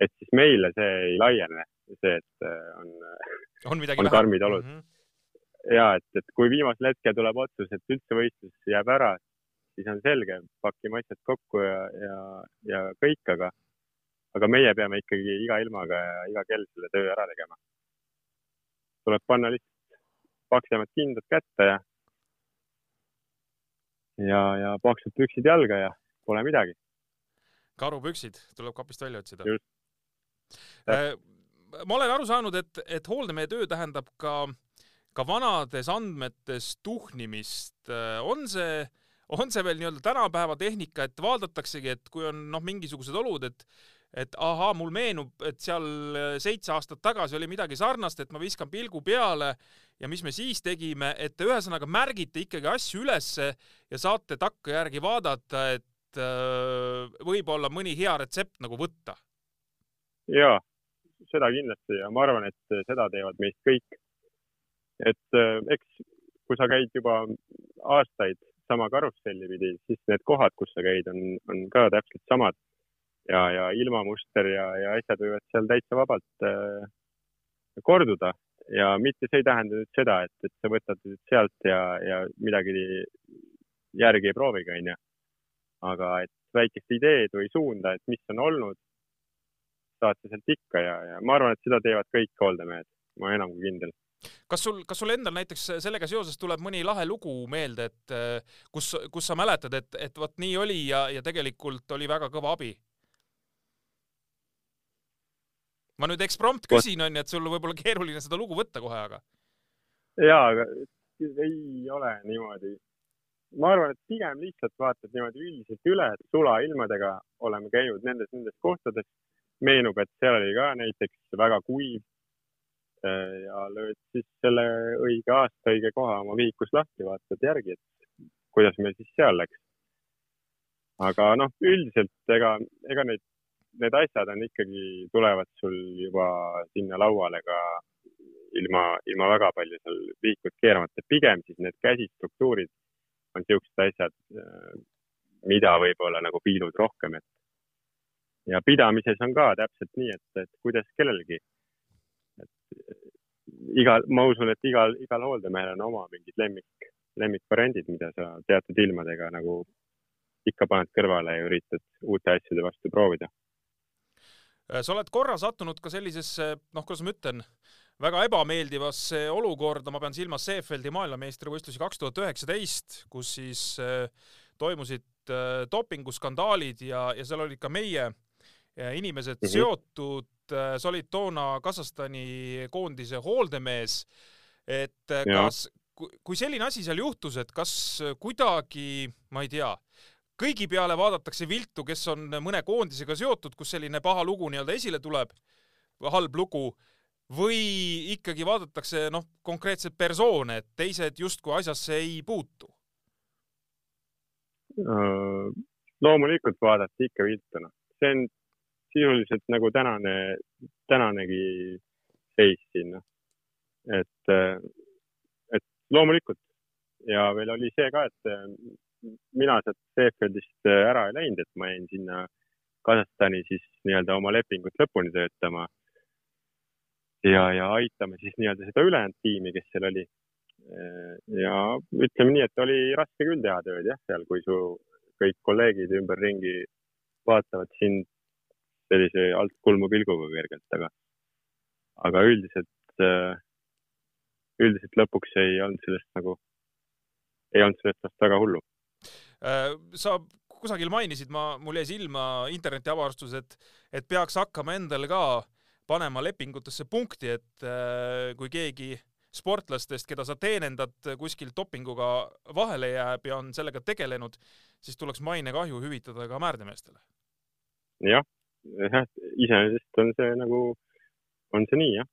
Speaker 2: et siis meile see ei laiene, see, et äh, on,
Speaker 1: on,
Speaker 2: on karmid olud mm. -hmm. ja et, et kui viimasel hetkel tuleb otsus, et üldse võistlus jääb ära, siis on selge, pakime asjad kokku ja, ja, ja kõik, aga, aga meie peame ikkagi iga ilmaga ja iga kell selle töö ära tegema. tuleb panna lihtsalt paksemad kindad kätte ja, ja, ja paksud püksid jalga ja pole midagi.
Speaker 1: karupüksid tuleb kapist välja otsida. Äh, ma olen aru saanud, et, et hooldemehe töö tähendab ka, ka vanades andmetes tuhnimist. Äh, on see, on see veel nii-öelda tänapäeva tehnika, et vaadataksegi, et kui on noh, mingisugused olud, et et ahaa, mul meenub, et seal seitse aastat tagasi oli midagi sarnast, et ma viskan pilgu peale ja mis me siis tegime, et te ühesõnaga märgite ikkagi asju ülesse ja saate takkajärgi vaadata, et et äh, võib-olla mõni hea retsept nagu võtta?
Speaker 2: ja, seda kindlasti ja ma arvan, et seda teevad meist kõik. et äh, eks kui sa käid juba aastaid sama karusselli pidi, siis need kohad, kus sa käid, on, on ka täpselt samad ja, ja ilmamuster ja, ja asjad võivad seal täitsa vabalt äh, korduda ja mitte see ei tähenda nüüd seda, et, et sa võtad sealt ja, ja midagi järgi ei proovigi, onju aga et väikest ideed või suunda, et mis on olnud, saad sa sealt ikka ja, ja ma arvan, et seda teevad kõik hooldemehed, ma enam kui kindel
Speaker 1: kas sul, kas sul endal näiteks sellega seoses tuleb mõni lahe lugu meelde, et äh, kus, kus sa mäletad, et, et vot nii oli ja, ja tegelikult oli väga kõva abi? ma nüüd eksprompt küsin, onju, et sul võib olla keeruline seda lugu võtta kohe, aga.
Speaker 2: jaa, aga ei ole niimoodi ma arvan, et pigem lihtsalt vaatad niimoodi üldiselt üle, et sulailmadega oleme käinud nendes, nendes kohtades. meenub, et seal oli ka näiteks väga kuiv. Äh, ja lööd siis selle õige aasta, õige koha oma vihikus lahti, vaatad järgi, et kuidas meil siis seal läks. aga noh, üldiselt ega, ega neid, need asjad on ikkagi, tulevad sul juba sinna lauale ka ilma, ilma väga palju seal vihikut keeramata. pigem siis need käsistruktuurid on niisugused asjad, äh, mida võib-olla nagu piilud rohkem, et ja pidamises on ka täpselt nii, et, et kuidas kellelgi. et äh, igal, ma usun, et igal, igal hooldemehel on oma mingid lemmik, lemmikvariandid, mida sa teatud ilmadega nagu ikka paned kõrvale ja üritad uute asjade vastu proovida.
Speaker 1: Äh, sa oled korra sattunud ka sellisesse, noh, kuidas ma ütlen, väga ebameeldivasse olukorda, ma pean silmas Seefeldi maailmameistrivõistlusi kaks tuhat üheksateist, kus siis äh, toimusid äh, dopinguskandaalid ja, ja seal olid ka meie inimesed mm -hmm. seotud. sa olid toona Kasahstani koondise hooldemees. et kas, kui selline asi seal juhtus, et kas kuidagi, ma ei tea, kõigi peale vaadatakse viltu, kes on mõne koondisega seotud, kus selline paha lugu nii-öelda esile tuleb, halb lugu või ikkagi vaadatakse noh, konkreetset persoone, et teised justkui asjasse ei puutu?
Speaker 2: Loomulikult vaadati ikka viltu, noh, see on sisuliselt nagu tänane, tänanegi seis siin, noh. et, et loomulikult ja veel oli see ka, et mina sealt Seefeldist ära ei läinud, et ma jäin sinna Kasahstani siis nii-öelda oma lepingut lõpuni töötama ja, ja aitame siis nii-öelda seda ülejäänud tiimi, kes seal oli. ja ütleme nii, et oli raske küll teha tööd jah, seal, kui su kõik kolleegid ümberringi vaatavad sind sellise altkulmu pilguga kergelt, aga, aga üldiselt, üldiselt lõpuks ei olnud sellest nagu, ei olnud sellest vast väga hullu.
Speaker 1: Äh, sa kusagil mainisid, ma, mul jäi silma internetiavastus, et, et peaks hakkama endale ka äh, panema lepingutesse punkti, et äh, kui keegi sportlastest, keda sa teenindad, kuskil dopinguga vahele jääb ja on sellega tegelenud, siis tuleks mainekahju hüvitada ka määrdemeestele.
Speaker 2: jah, jah, iseenesest on see nagu, on see nii, jah.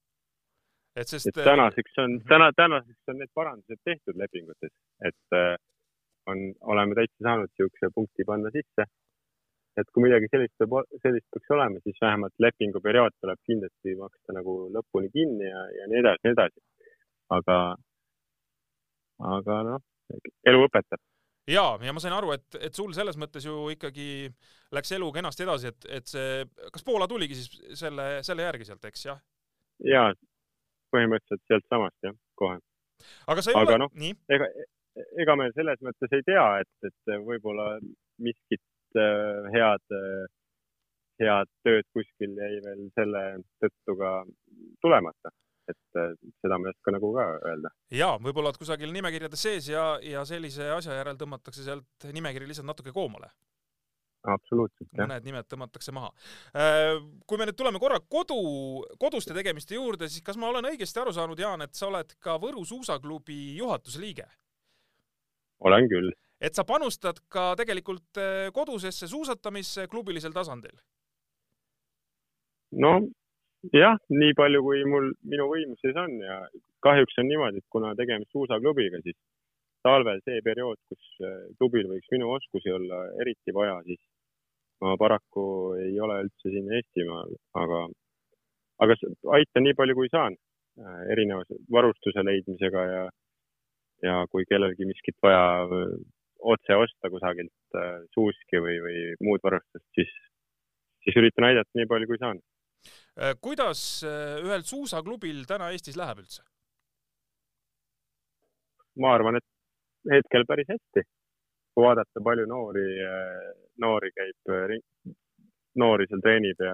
Speaker 1: et sest.
Speaker 2: et tänaseks on, täna, tänaseks on need parandused tehtud lepingutes, et äh, on, oleme täitsa saanud niisuguse punkti panna sisse et kui midagi sellist peab, sellist peaks olema, siis vähemalt lepinguperiood tuleb kindlasti maksta nagu lõpuni kinni ja, ja nii edasi, nii edasi. aga, aga noh, elu õpetab.
Speaker 1: ja, ja ma sain aru, et, et sul selles mõttes ju ikkagi läks elu kenasti edasi, et, et see, kas Poola tuligi siis selle, selle järgi sealt, eks jah?
Speaker 2: ja, põhimõtteliselt sealtsamast jah, kohe.
Speaker 1: aga sa ei aga ole no,, nii?
Speaker 2: ega, ega me selles mõttes ei tea, et, et võib-olla miskit head, äh, head tööd kuskil jäi veel selle tõttu ka tulemata et äh, seda ma ei oska nagu ka öelda.
Speaker 1: ja võib-olla oled kusagil nimekirjades sees ja, ja sellise asja järel tõmmatakse sealt nimekiri lihtsalt natuke koomale.
Speaker 2: absoluutselt,
Speaker 1: mõned nimed tõmmatakse maha. kui me nüüd tuleme korra kodu, koduste tegemiste juurde, siis kas ma olen õigesti aru saanud, Jaan, et sa oled ka Võru suusaklubi juhatuse liige?
Speaker 2: olen küll
Speaker 1: et sa panustad ka tegelikult eh, kodusesse suusatamisse klubilisel tasandil?
Speaker 2: no jah, nii palju, kui mul, minu võimuses on ja kahjuks on niimoodi, et kuna tegemist suusaklubiga, siis talvel see periood, kus eh, klubil võiks minu oskusi olla eriti vaja, siis ma paraku ei ole üldse siin Eestimaal, aga, aga aitan nii palju, kui saan eh, erineva varustuse leidmisega ja, ja kui kellelgi miskit vaja otse osta kusagilt äh, suuski või, või muud varustust, siis, siis üritan aidata nii palju, kui saan.
Speaker 1: Äh, kuidas äh, ühel suusaklubil täna Eestis läheb üldse?
Speaker 2: ma arvan, et hetkel päris hästi. kui vaadata, palju noori, noori käib, noori seal treenib ja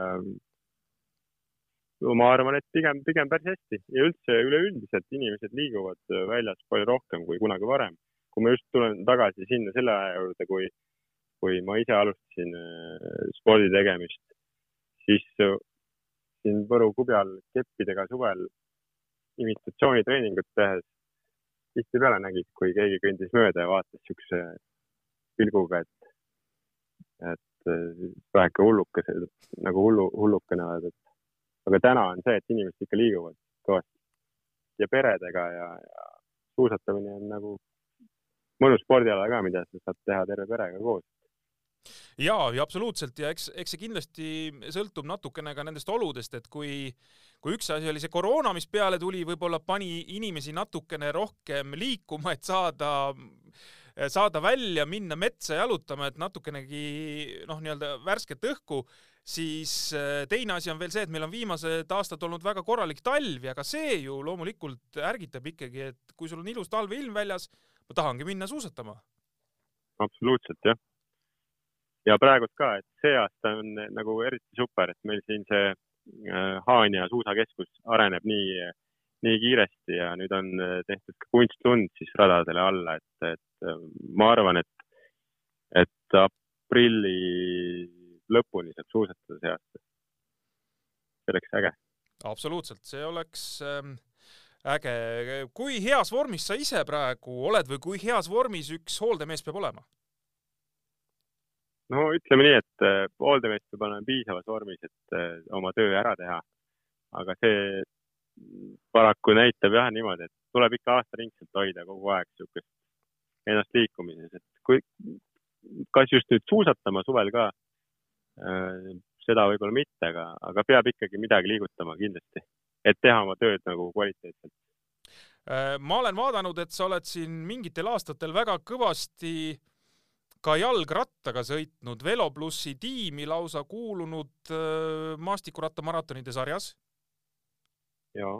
Speaker 2: no ma arvan, et pigem, pigem päris hästi ja üldse üleüldiselt inimesed liiguvad väljas palju rohkem kui kunagi varem kui ma just tulen tagasi sinna selle aja juurde, kui, kui ma ise alustasin äh, spordi tegemist, siis äh, siin Võru kubjal keppidega suvel imitatsioonitreeningut tehes tihtipeale nägid, kui keegi kõndis mööda ja vaatas siukse pilguga, et, et äh, väheke hullukesed nagu hullu, hullukene oled, et aga täna on see, et inimesed ikka liiguvad kõvasti. Ja peredega ja, ja suusatamine on nagu mõnus spordiala ka, mida sa saad teha terve perega koos.
Speaker 1: Ja, ja absoluutselt. Ja eks, eks see kindlasti sõltub natukene ka nendest oludest, et kui, kui üks asi oli see koroona, mis peale tuli, võib-olla pani inimesi natukene rohkem liikuma, et saada, saada välja, minna metsa jalutama, et natukenegi noh, nii-öelda värsket õhku, siis äh, teine asi on veel see, et meil on viimased aastad olnud väga korralik talv ja ka see ju loomulikult ärgitab ikkagi, et kui sul on ilus talveilm väljas ma tahangi minna suusatama.
Speaker 2: absoluutselt jah. ja praegult ka, et see aasta on nagu eriti super, et meil siin see äh, Haanja suusakeskus areneb nii, nii kiiresti ja nüüd on äh, tehtud ka kunstlund siis radadele alla, et, et äh, ma arvan, et, et aprilli lõpuni saab suusatada see aasta. see oleks äge.
Speaker 1: absoluutselt, see oleks ähm, äge. kui heas vormis sa ise praegu oled või kui heas vormis üks hooldemees peab olema?
Speaker 2: no ütleme nii, et äh, hooldemees peab olema piisavas vormis, et äh, oma töö ära teha. aga see paraku näitab jah niimoodi, et tuleb ikka aastaringselt hoida kogu aeg niisugust ennast liikumises, et kui, kas just nüüd suusatama suvel ka, äh, seda võib-olla mitte, aga, aga peab ikkagi midagi liigutama kindlasti, et teha oma tööd nagu kvaliteetselt.
Speaker 1: ma olen vaadanud, et sa oled siin mingitel aastatel väga kõvasti ka jalgrattaga sõitnud, Velo plussi tiimi lausa kuulunud äh, maastikurattaMaratonide sarjas.
Speaker 2: jaa,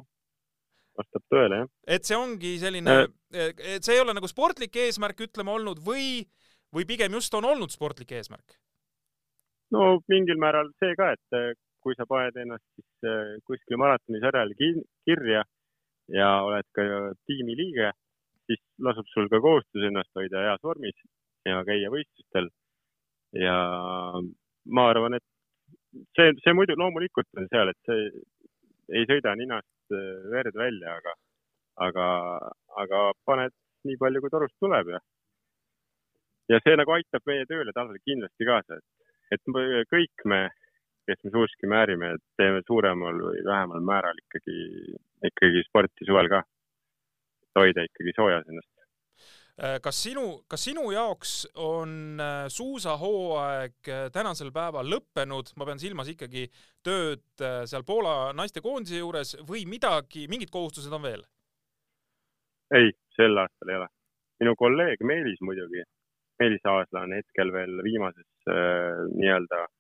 Speaker 2: vastab tõele, jah.
Speaker 1: et see ongi selline äh., et see ei ole nagu sportlik eesmärk, ütleme, olnud või, või pigem just on olnud sportlik eesmärk?
Speaker 2: no mingil määral see ka, et äh, kui sa paned ennast siis äh, kuskile maratonisarjale kirja ja oled ka tiimi liige, siis lasub sul ka kohustus ennast hoida heas vormis ja käia võistlustel. ja ma arvan, et see, see muidu loomulikult on seal, et see ei sõida ninast äh, verd välja, aga, aga, aga paned nii palju, kui torust tuleb ja, ja see nagu aitab meie tööle talvel kindlasti kaasa, et, et kõik me, kes me suuski määrime, teeme suuremal või vähemal määral ikkagi, ikkagi sporti suvel ka. hoida ikkagi soojas ennast.
Speaker 1: Äh, kas sinu, kas sinu jaoks on äh, suusahooaeg äh, tänasel päeval lõppenud, ma pean silmas ikkagi tööd seal Poola naistekoondise juures või midagi, mingid kohustused on veel?
Speaker 2: ei, sel aastal ei ole. minu kolleeg Meelis muidugi, Meelis Aasla on hetkel veel viimases äh, nii-öelda äh,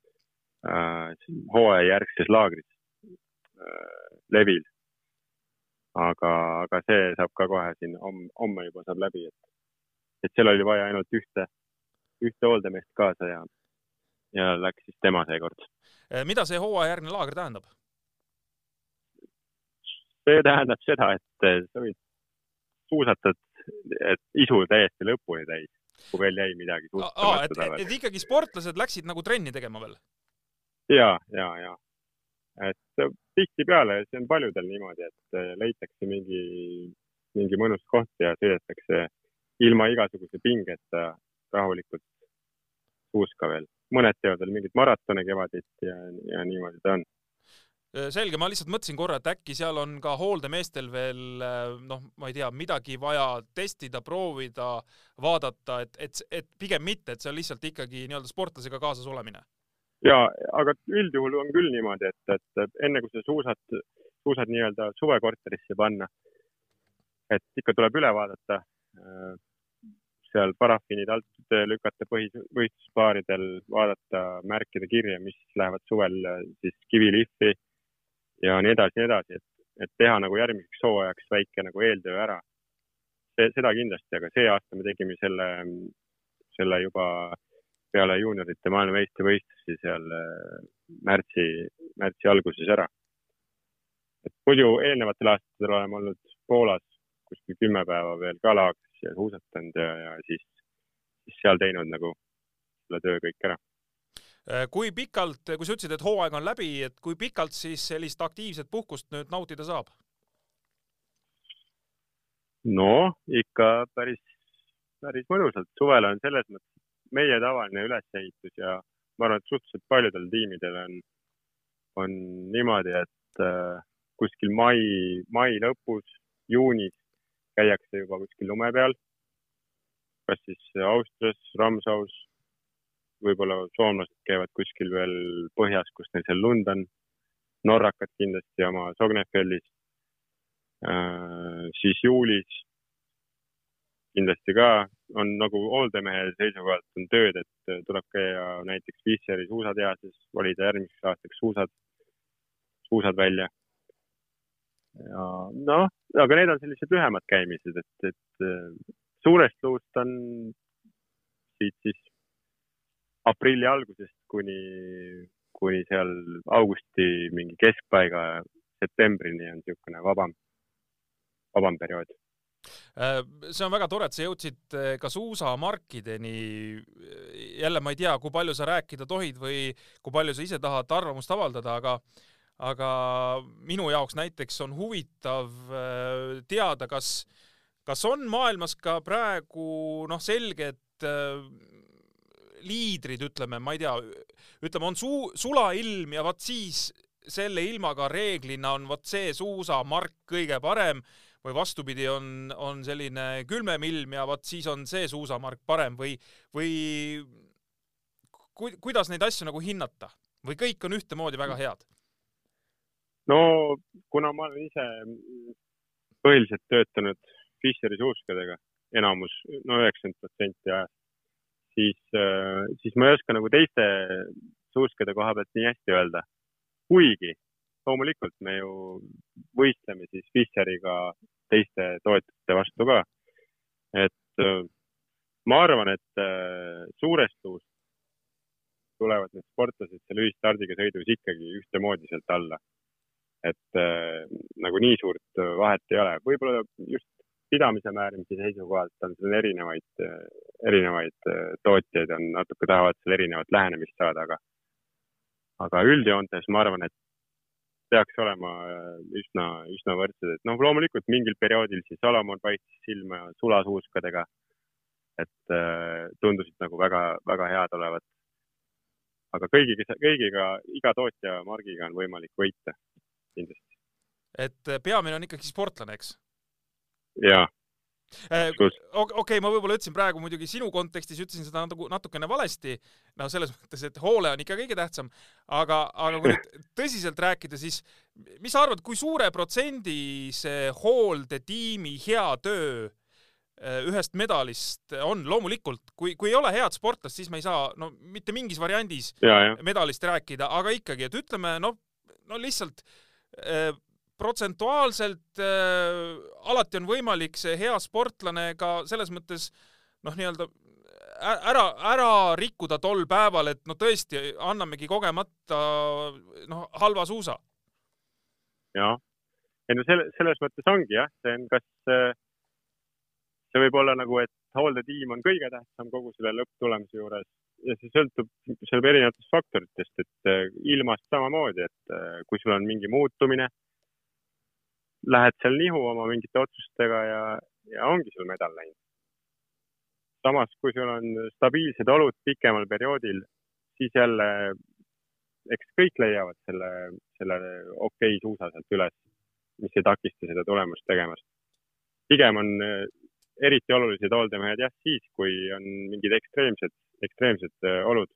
Speaker 2: hooajajärgses laagris äh, levil. aga, aga see saab ka kohe siin homme, homme juba saab läbi, et et seal oli vaja ainult ühte, ühte hooldemeest kaasa ja, ja läks siis tema seekord.
Speaker 1: Eh, mida see hooajärgne laager tähendab?
Speaker 2: see tähendab seda, et sa võid suusatad, et isu täiesti lõpuni täis, kui veel jäi midagi
Speaker 1: suusatamata. Et, et ikkagi sportlased läksid nagu trenni tegema veel?
Speaker 2: Ja, ja, ja et tihtipeale, see on paljudel niimoodi, et eh, leitakse mingi, mingi mõnus koht ja sõidetakse ilma igasuguse pingeta rahulikult suuska veel. mõned teevad veel mingeid maratone kevaditi ja, ja niimoodi ta on
Speaker 1: selge, ma lihtsalt mõtlesin korra, et äkki seal on ka hooldemeestel veel noh, ma ei tea, midagi vaja testida, proovida, vaadata, et, et, et pigem mitte, et see on lihtsalt ikkagi nii-öelda sportlasega kaasas olemine.
Speaker 2: Ja, aga üldjuhul on küll niimoodi, et, et enne kui sa suusad, suusad nii-öelda suvekorterisse panna, et ikka tuleb üle vaadata seal parafiinid alt lükata põhivõistluspaaridel, vaadata, märkida kirja, mis lähevad suvel äh, siis kivilihvi ja nii edasi, nii edasi, et, et teha nagu järgmiseks hooajaks väike nagu eeltöö ära. seda kindlasti, aga see aasta me tegime selle, selle juba peale juuniorite maailmameistrivõistlusi seal äh, märtsi, märtsi alguses ära. et muidu eelnevatel aastatel oleme olnud Poolas kuskil kümme päeva veel ka laagris ja suusatanud ja, ja siis, siis seal teinud nagu selle töö kõik ära.
Speaker 1: Äh, kui pikalt, kui sa ütlesid, et hooaeg on läbi, et kui pikalt siis sellist aktiivset puhkust nüüd nautida saab?
Speaker 2: no ikka päris, päris mõnusalt. suvel on selles mõttes meie tavaline ülesehitus ja ma arvan, et suhteliselt paljudel tiimidel on, on niimoodi, et äh, kuskil mai, mai lõpus, juunis käiakse juba kuskil lume peal. kas siis Austrias, Ramsaus, võib-olla soomlased käivad kuskil veel põhjas, kus neil seal lund on. norrakad kindlasti oma Sognefellis äh,. siis juulis kindlasti ka on nagu hooldemehe seisukohalt on tööd, et tuleb käia näiteks Fisheri suusatehases, valida järgmiseks aastaks suusad, suusad välja. Ja noh, aga need on sellised lühemad käimised, et, et äh, suurest luust on siit siis aprilli algusest kuni, kuni seal augusti mingi keskpaiga, septembrini on niisugune vabam, vabam periood.
Speaker 1: äh, see on väga tore, et sa jõudsid äh, ka suusamarkideni jälle ma ei tea, kui palju sa rääkida tohid või kui palju sa ise tahad arvamust avaldada, aga aga minu jaoks näiteks on huvitav äh, teada, kas, kas on maailmas ka praegu noh, selged äh, liidrid, ütleme, ma ei tea, ütleme, on suu-, sulailm ja vot siis selle ilmaga reeglina on vot see suusamark kõige parem või vastupidi, on, on selline külmem ilm ja vot siis on see suusamark parem või, või ku, kuidas neid asju nagu hinnata või kõik on ühtemoodi väga head?
Speaker 2: no kuna ma olen ise põhiliselt töötanud Fischeri suuskadega, enamus, no üheksakümmend protsenti ajast, siis, siis ma ei oska nagu teiste suuskade koha pealt nii hästi öelda. kuigi loomulikult me ju võistleme siis Fischeriga teiste tootjate vastu ka. et äh, ma arvan, et äh, suures luus tulevad need sportlased selle ühistardiga sõidus ikkagi ühtemoodi sealt alla. et äh, nagu nii suurt vahet ei ole, võib-olla just pidamise määramise seisukohalt on seal erinevaid, erinevaid tootjaid on natuke tahavad seal erinevat lähenemist saada, aga aga üldjoontes ma arvan, et peaks olema äh, üsna, üsna võrdsed, et noh, loomulikult mingil perioodil siis Salomon paistis silma sulasuuskadega. et äh, tundusid nagu väga-väga head olevat. aga kõigiga, kõigiga, iga tootja margiga on võimalik võita kindlasti.
Speaker 1: et äh, peamine on ikkagi sportlane, eks?
Speaker 2: jaa
Speaker 1: okei okay,, ma võib-olla ütlesin praegu muidugi sinu kontekstis ütlesin seda nagu natukene valesti, no selles mõttes, et hoole on ikka kõige tähtsam, aga, aga kui nüüd tõsiselt rääkida, siis mis sa arvad, kui suure protsendi see hooldetiimi hea töö äh, ühest medalist on, loomulikult, kui, kui ei ole head sportlast, siis me ei saa no mitte mingis variandis
Speaker 2: ja, ja.
Speaker 1: medalist rääkida, aga ikkagi, et ütleme noh, no lihtsalt äh, protsentuaalselt äh, alati on võimalik see hea sportlane ka selles mõttes noh, nii-öelda ära, ära rikkuda tol päeval, et no tõesti, annamegi kogemata noh, halva suusa.
Speaker 2: jah, ei no selle, selles mõttes ongi jah, see on, kas see võib olla nagu, et hooldetiim on kõige tähtsam kogu selle lõpptulemuse juures ja see sõltub, sõltub erinevatest faktoritest, et äh, ilmast samamoodi, et äh, kui sul on mingi muutumine lähed seal nihu oma mingite otsustega ja, ja ongi sul medal läinud. samas, kui sul on stabiilsed olud pikemal perioodil, siis jälle, eks kõik leiavad selle, selle okei okay suusa sealt üles, mis ei takista seda tulemust tegemast. pigem on eh, eriti olulised hooldemehed jah, siis, kui on mingid ekstreemsed, ekstreemsed eh, olud,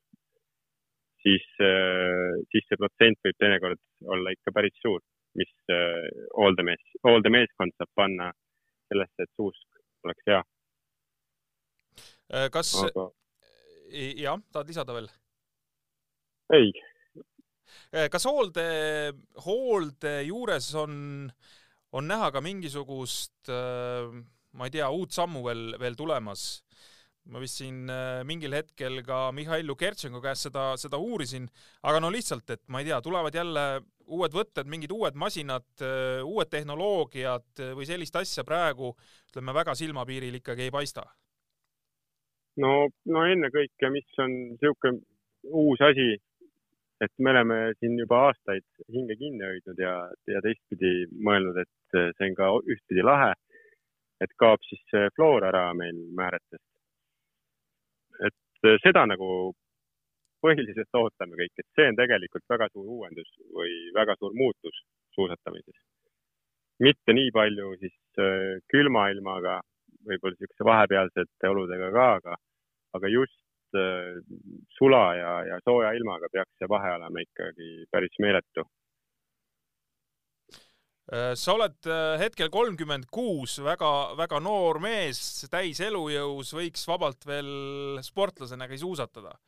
Speaker 2: siis, eh, siis see protsent võib teinekord olla ikka päris suur mis äh, hooldemees, hooldemeeskond saab panna sellesse, et suusk oleks hea.
Speaker 1: Äh, kas Aga..., jah, tahad lisada veel?
Speaker 2: ei.
Speaker 1: Äh, kas hoolde, hoolde juures on, on näha ka mingisugust, ma ei tea, uut sammu veel, veel tulemas? ma vist siin mingil hetkel ka Mihhail Lukertšenko käest seda, seda uurisin, aga no lihtsalt, et ma ei tea, tulevad jälle uued võtted, mingid uued masinad, äh, uued tehnoloogiad äh, või sellist asja praegu ütleme väga silmapiiril ikkagi ei paista?
Speaker 2: no, no ennekõike, mis on niisugune uus asi, et me oleme siin juba aastaid hinge kinni hoidnud ja, ja teistpidi mõelnud, et äh, see on ka ühtpidi lahe, et kaob siis see floor ära meil määretest. et seda nagu põhiliselt ootame kõik, et see on tegelikult väga suur uuendus või väga suur muutus suusatamises. mitte nii palju siis äh, külma ilmaga, võib-olla niisuguse vahepealsete oludega ka, aga, aga just äh, sula ja, ja sooja ilmaga peaks see vahe olema ikkagi päris meeletu
Speaker 1: äh, sa oled hetkel kolmkümmend kuus, väga-väga noor mees, täis elujõus, võiks vabalt veel sportlasena ka suusatada.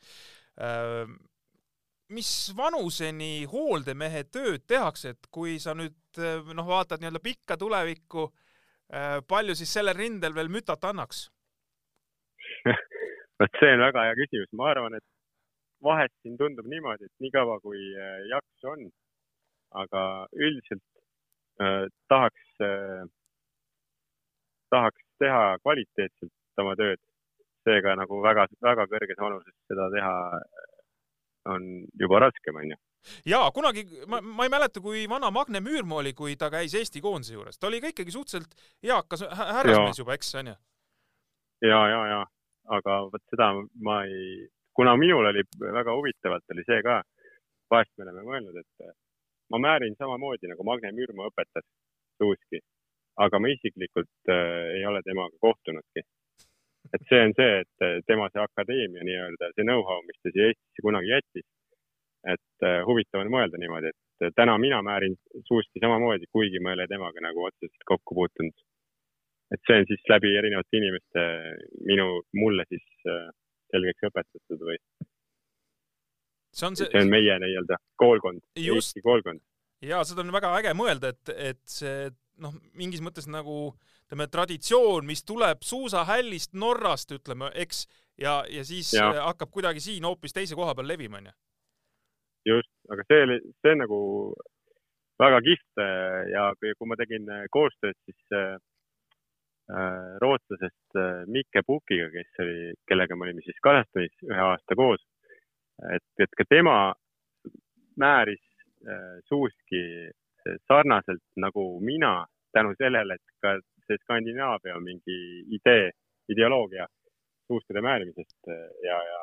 Speaker 1: Mis vanuseni hooldemehe tööd tehakse, et kui sa nüüd noh, vaatad nii-öelda pikka tulevikku, palju siis sellel rindel veel mütat annaks?
Speaker 2: Vot see on väga hea küsimus, ma arvan, et vahest siin tundub niimoodi, et niikaua kui jaksu on, aga üldiselt äh, tahaks äh,, tahaks teha kvaliteetselt oma tööd seega nagu väga-väga kõrges vanuses seda teha on juba raskem, onju
Speaker 1: ja kunagi ma, ma ei mäleta, kui vana Magne Müürmaa oli, kui ta käis Eesti koondise juures, ta oli ka ikkagi suhteliselt eakas härrasmees juba, eks onju?
Speaker 2: ja, ja, ja, aga vot seda ma ei, kuna minul oli väga huvitavalt oli see ka, vahest me oleme mõelnud, et ma määrin samamoodi nagu Magne Müürmaa õpetas suuski, aga ma isiklikult äh, ei ole temaga kohtunudki. Et see on see, et äh, tema see akadeemia nii-öelda, see know-how, mis ta siia Eestisse kunagi jättis. et äh, huvitav on mõelda niimoodi, et äh, täna mina määrin suuski samamoodi, kuigi ma ei ole temaga nagu otseselt kokku puutunud. et see on siis läbi erinevate inimeste minu, mulle siis äh, selgeks õpetatud või see on see. see on meie nii-öelda koolkond, Eesti koolkond.
Speaker 1: ja seda on väga äge mõelda, et, et see noh, mingis mõttes nagu ütleme, traditsioon, mis tuleb suusahällist Norrast, ütleme, eks, ja, ja siis ja. hakkab kuidagi siin hoopis teise koha peal levima, onju.
Speaker 2: just, aga see oli, see on nagu väga kihvt ja kui ma tegin koostööd, siis äh, rootslasest äh, Mikke Pukiga, kes oli, kellega me olime siis Kasahstanis ühe aasta koos et, et ka tema määris äh, suuski sarnaselt nagu mina tänu sellele, et ka see Skandinaavia mingi idee, ideoloogia suuskade määrimisest äh, ja, ja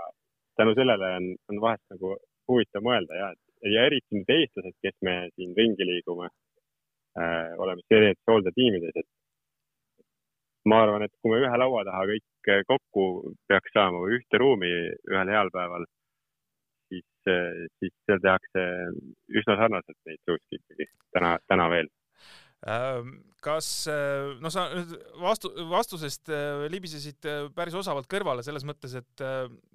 Speaker 2: tänu sellele on, on vahest nagu huvitav mõelda ja, ja eriti nüüd eestlased, kes me siin ringi liigume äh,, oleme siis erinevates hooldetiimides, et ma arvan, et kui me ühe laua taha kõik kokku peaks saama või ühte ruumi ühel heal päeval siis, siis seal tehakse üsna sarnaselt neid suuski ikkagi täna, täna veel
Speaker 1: kas, äh, no sa nüüd vastu, vastusest äh, libisesid äh, päris osavalt kõrvale selles mõttes, et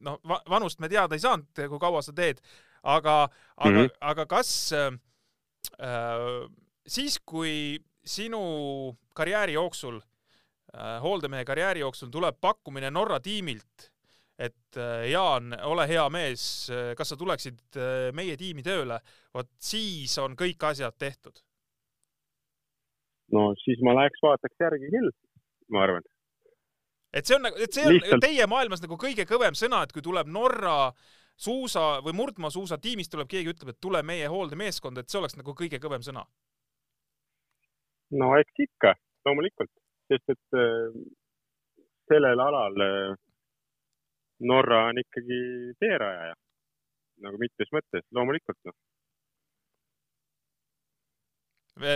Speaker 1: noh, vanust me teada ei saanud, kui kaua sa teed, aga, aga mm, -hmm. aga kas äh, siis, kui sinu karjääri jooksul äh,, hooldemehe karjääri jooksul tuleb pakkumine Norra tiimilt et äh, Jaan, ole hea mees, kas sa tuleksid meie tiimi tööle, vot siis on kõik asjad tehtud.
Speaker 2: No siis ma läheks vaataks järgi küll, ma arvan.
Speaker 1: et see on nagu, et see on Lihtsalt... teie maailmas nagu kõige kõvem sõna, et kui tuleb Norra suusa või murdmaasuusa tiimist tuleb keegi, ütleb, et tule meie hooldemeeskonda, et see oleks nagu kõige kõvem sõna.
Speaker 2: no eks ikka, loomulikult, sest et sellel alal Norra on ikkagi teerajaja nagu mitmes mõttes, loomulikult noh.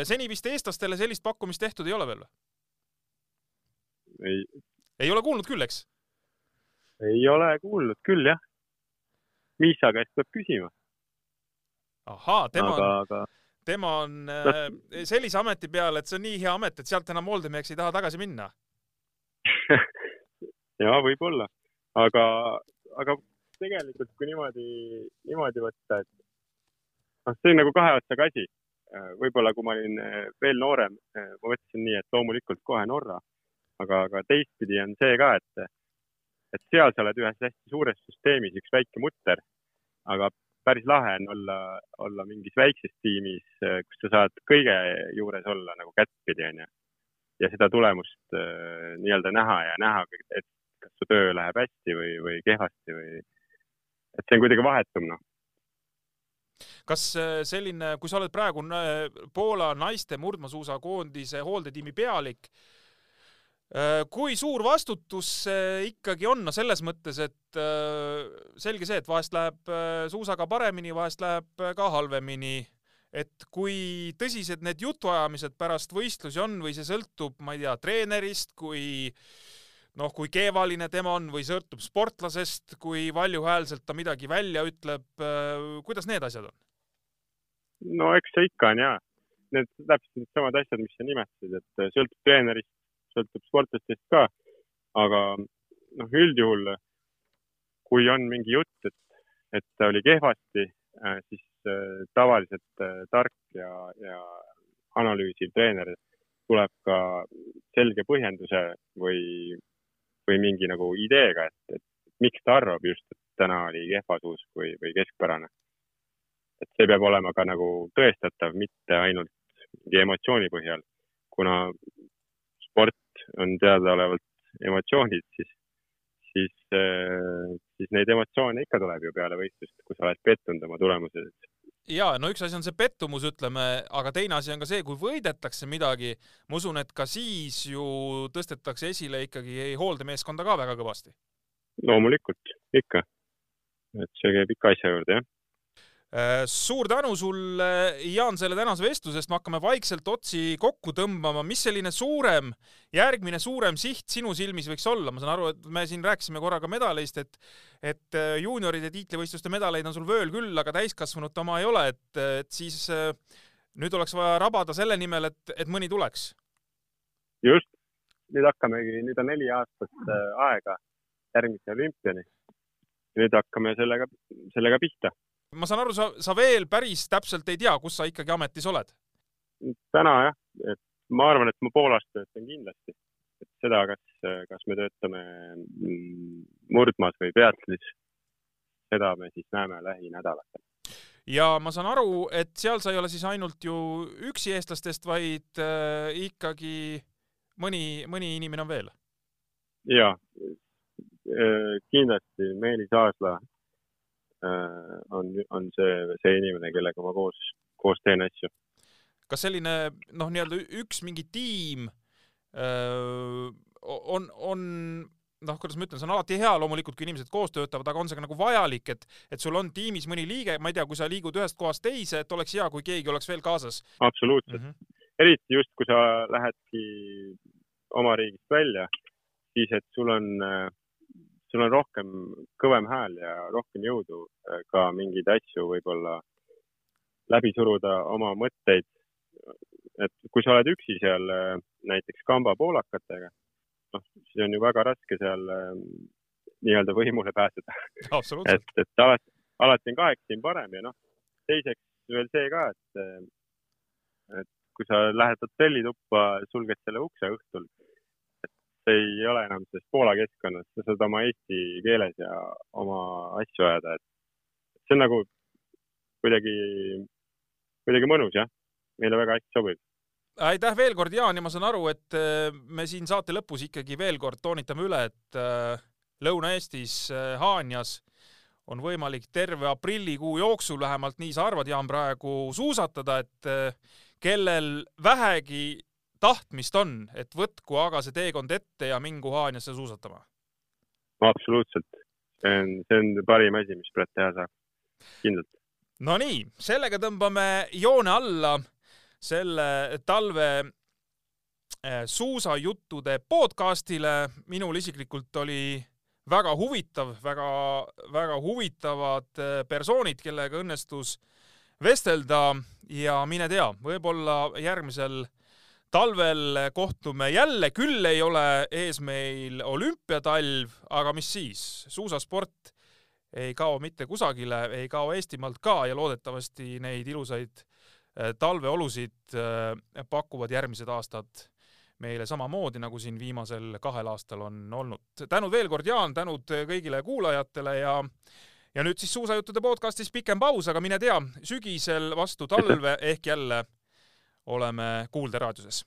Speaker 1: Seni vist eestlastele sellist pakkumist tehtud ei ole veel või?
Speaker 2: ei.
Speaker 1: ei ole kuulnud küll, eks?
Speaker 2: ei ole kuulnud küll, jah. Miisa käest peab küsima.
Speaker 1: ahaa, tema aga, on aga..., tema on äh, sellise ameti peal, et see on nii hea amet, et sealt enam hooldameheks ei taha tagasi minna
Speaker 2: ja võib-olla aga, aga tegelikult, kui niimoodi, niimoodi võtta, et noh, see on nagu kahe otsaga asi. Võib-olla kui ma olin eh, veel noorem, eh, ma mõtlesin nii, et loomulikult kohe Norra, aga, aga teistpidi on see ka, et, et seal sa oled ühes hästi suures süsteemis, üks väike mutter, aga päris lahe on olla, olla mingis väikses tiimis, kus sa saad kõige juures olla nagu kättpidi, onju. ja seda tulemust äh, nii-öelda näha ja näha, et kas su töö läheb hästi või, või kehvasti või, et see on kuidagi vahetum, noh
Speaker 1: kas äh, selline, kui sa oled praegu äh, Poola naiste murdmaasuusakoondise hooldetiimi pealik, äh, kui suur vastutus see ikkagi on, no selles mõttes, et selge see, et vahest läheb suusaga paremini, vahest läheb ka halvemini. et kui tõsised need jutuajamised pärast võistlusi on või see sõltub, ma ei tea, treenerist, kui äh, noh, kui keevaline tema on või sõltub sportlasest, kui valjuhäälselt ta midagi välja ütleb, äh, kuidas need asjad on?
Speaker 2: no eks see ikka on ja, need täpselt needsamad asjad, mis sa nimetasid, et äh, sõltub treenerist, sõltub sportlastest ka, aga noh, üldjuhul kui on mingi jutt, et, et ta oli kehvasti, äh, siis tavaliselt tark ja, ja analüüsiv treener tuleb ka selge põhjenduse või või mingi nagu ideega, et, et miks ta arvab just, et täna oli kehva suusk või, või keskpärane. et see peab olema ka nagu tõestatav, mitte ainult mingi emotsiooni põhjal, kuna sport on teadaolevalt emotsioonid, siis, siis, siis neid emotsioone ikka tuleb ju peale võistlust, kui sa oled pettunud oma tulemuses.
Speaker 1: Ja no üks asi on see pettumus, ütleme, aga teine asi on ka see, kui võidetakse midagi, ma usun, et ka siis ju tõstetakse esile ikkagi hooldemeeskonda ka väga kõvasti.
Speaker 2: loomulikult, ikka. et see käib ikka asja juurde, jah
Speaker 1: suur tänu sulle, Jaan, selle tänase vestluse eest, me hakkame vaikselt otsi kokku tõmbama, mis selline suurem, järgmine suurem siht sinu silmis võiks olla, ma saan aru, et me siin rääkisime korra ka medaleist, et et äh, juunioride tiitlivõistluste medaleid on sul vööl küll, aga täiskasvanute oma ei ole, et, et siis äh, nüüd oleks vaja rabada selle nimel, et, et mõni tuleks.
Speaker 2: just, nüüd hakkamegi, nüüd on neli aastat aega järgmise olümpiani. nüüd hakkame sellega, sellega pihta
Speaker 1: ma saan aru, sa, sa veel päris täpselt ei tea, kus sa ikkagi ametis oled?
Speaker 2: täna jah, et ma arvan, et ma pool aastat töötan kindlasti. et seda, kas, kas me töötame murdmas või peatlis, seda me siis näeme lähinädalatel.
Speaker 1: ja ma saan aru, et seal sa ei ole siis ainult ju üksi eestlastest, vaid äh, ikkagi mõni, mõni inimene on veel?
Speaker 2: ja äh, kindlasti Meelis Aasla on, on see, see inimene, kellega ma koos, koos teen asju.
Speaker 1: kas selline noh, nii-öelda üks mingi tiim öö, äh, on, on noh, kuidas ma ütlen, see on alati hea loomulikult, kui inimesed koos töötavad, aga on see ka nagu vajalik, et, et sul on tiimis mõni liige, ma ei tea, kui sa liigud ühest kohast teise, et oleks hea, kui keegi oleks veel kaasas.
Speaker 2: absoluutselt mm. -hmm. eriti just, kui sa lähedki oma riigist välja, siis et sul on äh, sul on rohkem kõvem hääl ja rohkem jõudu äh, ka mingeid asju võib-olla läbi suruda, oma mõtteid. et kui sa oled üksi seal äh, näiteks kamba poolakatega, noh, siis on ju väga raske seal äh, nii-öelda võimule pääseda. et, et alati, alati on kahekesi parem ja noh, teiseks veel see ka, et, et kui sa lähed hotellituppa, sulged selle ukse õhtul ei ole enam selles Poola keskkonnas, sa saad oma eesti keeles ja oma asju ajada, et see on nagu kuidagi, kuidagi mõnus jah, meile väga hästi sobib.
Speaker 1: aitäh veel kord, Jaan, ja ma saan aru, et äh, me siin saate lõpus ikkagi veel kord toonitame üle, et äh, Lõuna-Eestis äh, Haanjas on võimalik terve aprillikuu jooksul, vähemalt nii sa arvad, Jaan, praegu suusatada, et kellel vähegi tahtmist on, et võtku aga see teekond ette ja mingu Haanjasse suusatama?
Speaker 2: absoluutselt, see on, see on parim asi, mis praegu teha saab, kindlalt.
Speaker 1: Nonii, sellega tõmbame joone alla selle talve eh, suusajuttude podcastile. minul isiklikult oli väga huvitav, väga, väga huvitavad eh, persoonid, kellega õnnestus vestelda ja mine tea, võib-olla järgmisel talvel kohtume jälle, küll ei ole ees meil olümpiatalv, aga mis siis, suusasport ei kao mitte kusagile, ei kao Eestimaalt ka ja loodetavasti neid ilusaid äh, talveolusid äh, pakuvad järgmised aastad meile samamoodi, nagu siin viimasel kahel aastal on olnud. tänud veel kord, Jaan, tänud kõigile kuulajatele ja ja nüüd siis suusajuttude podcastis pikem paus, aga mine tea, sügisel vastu talve ehk jälle oleme Kuulde raadioses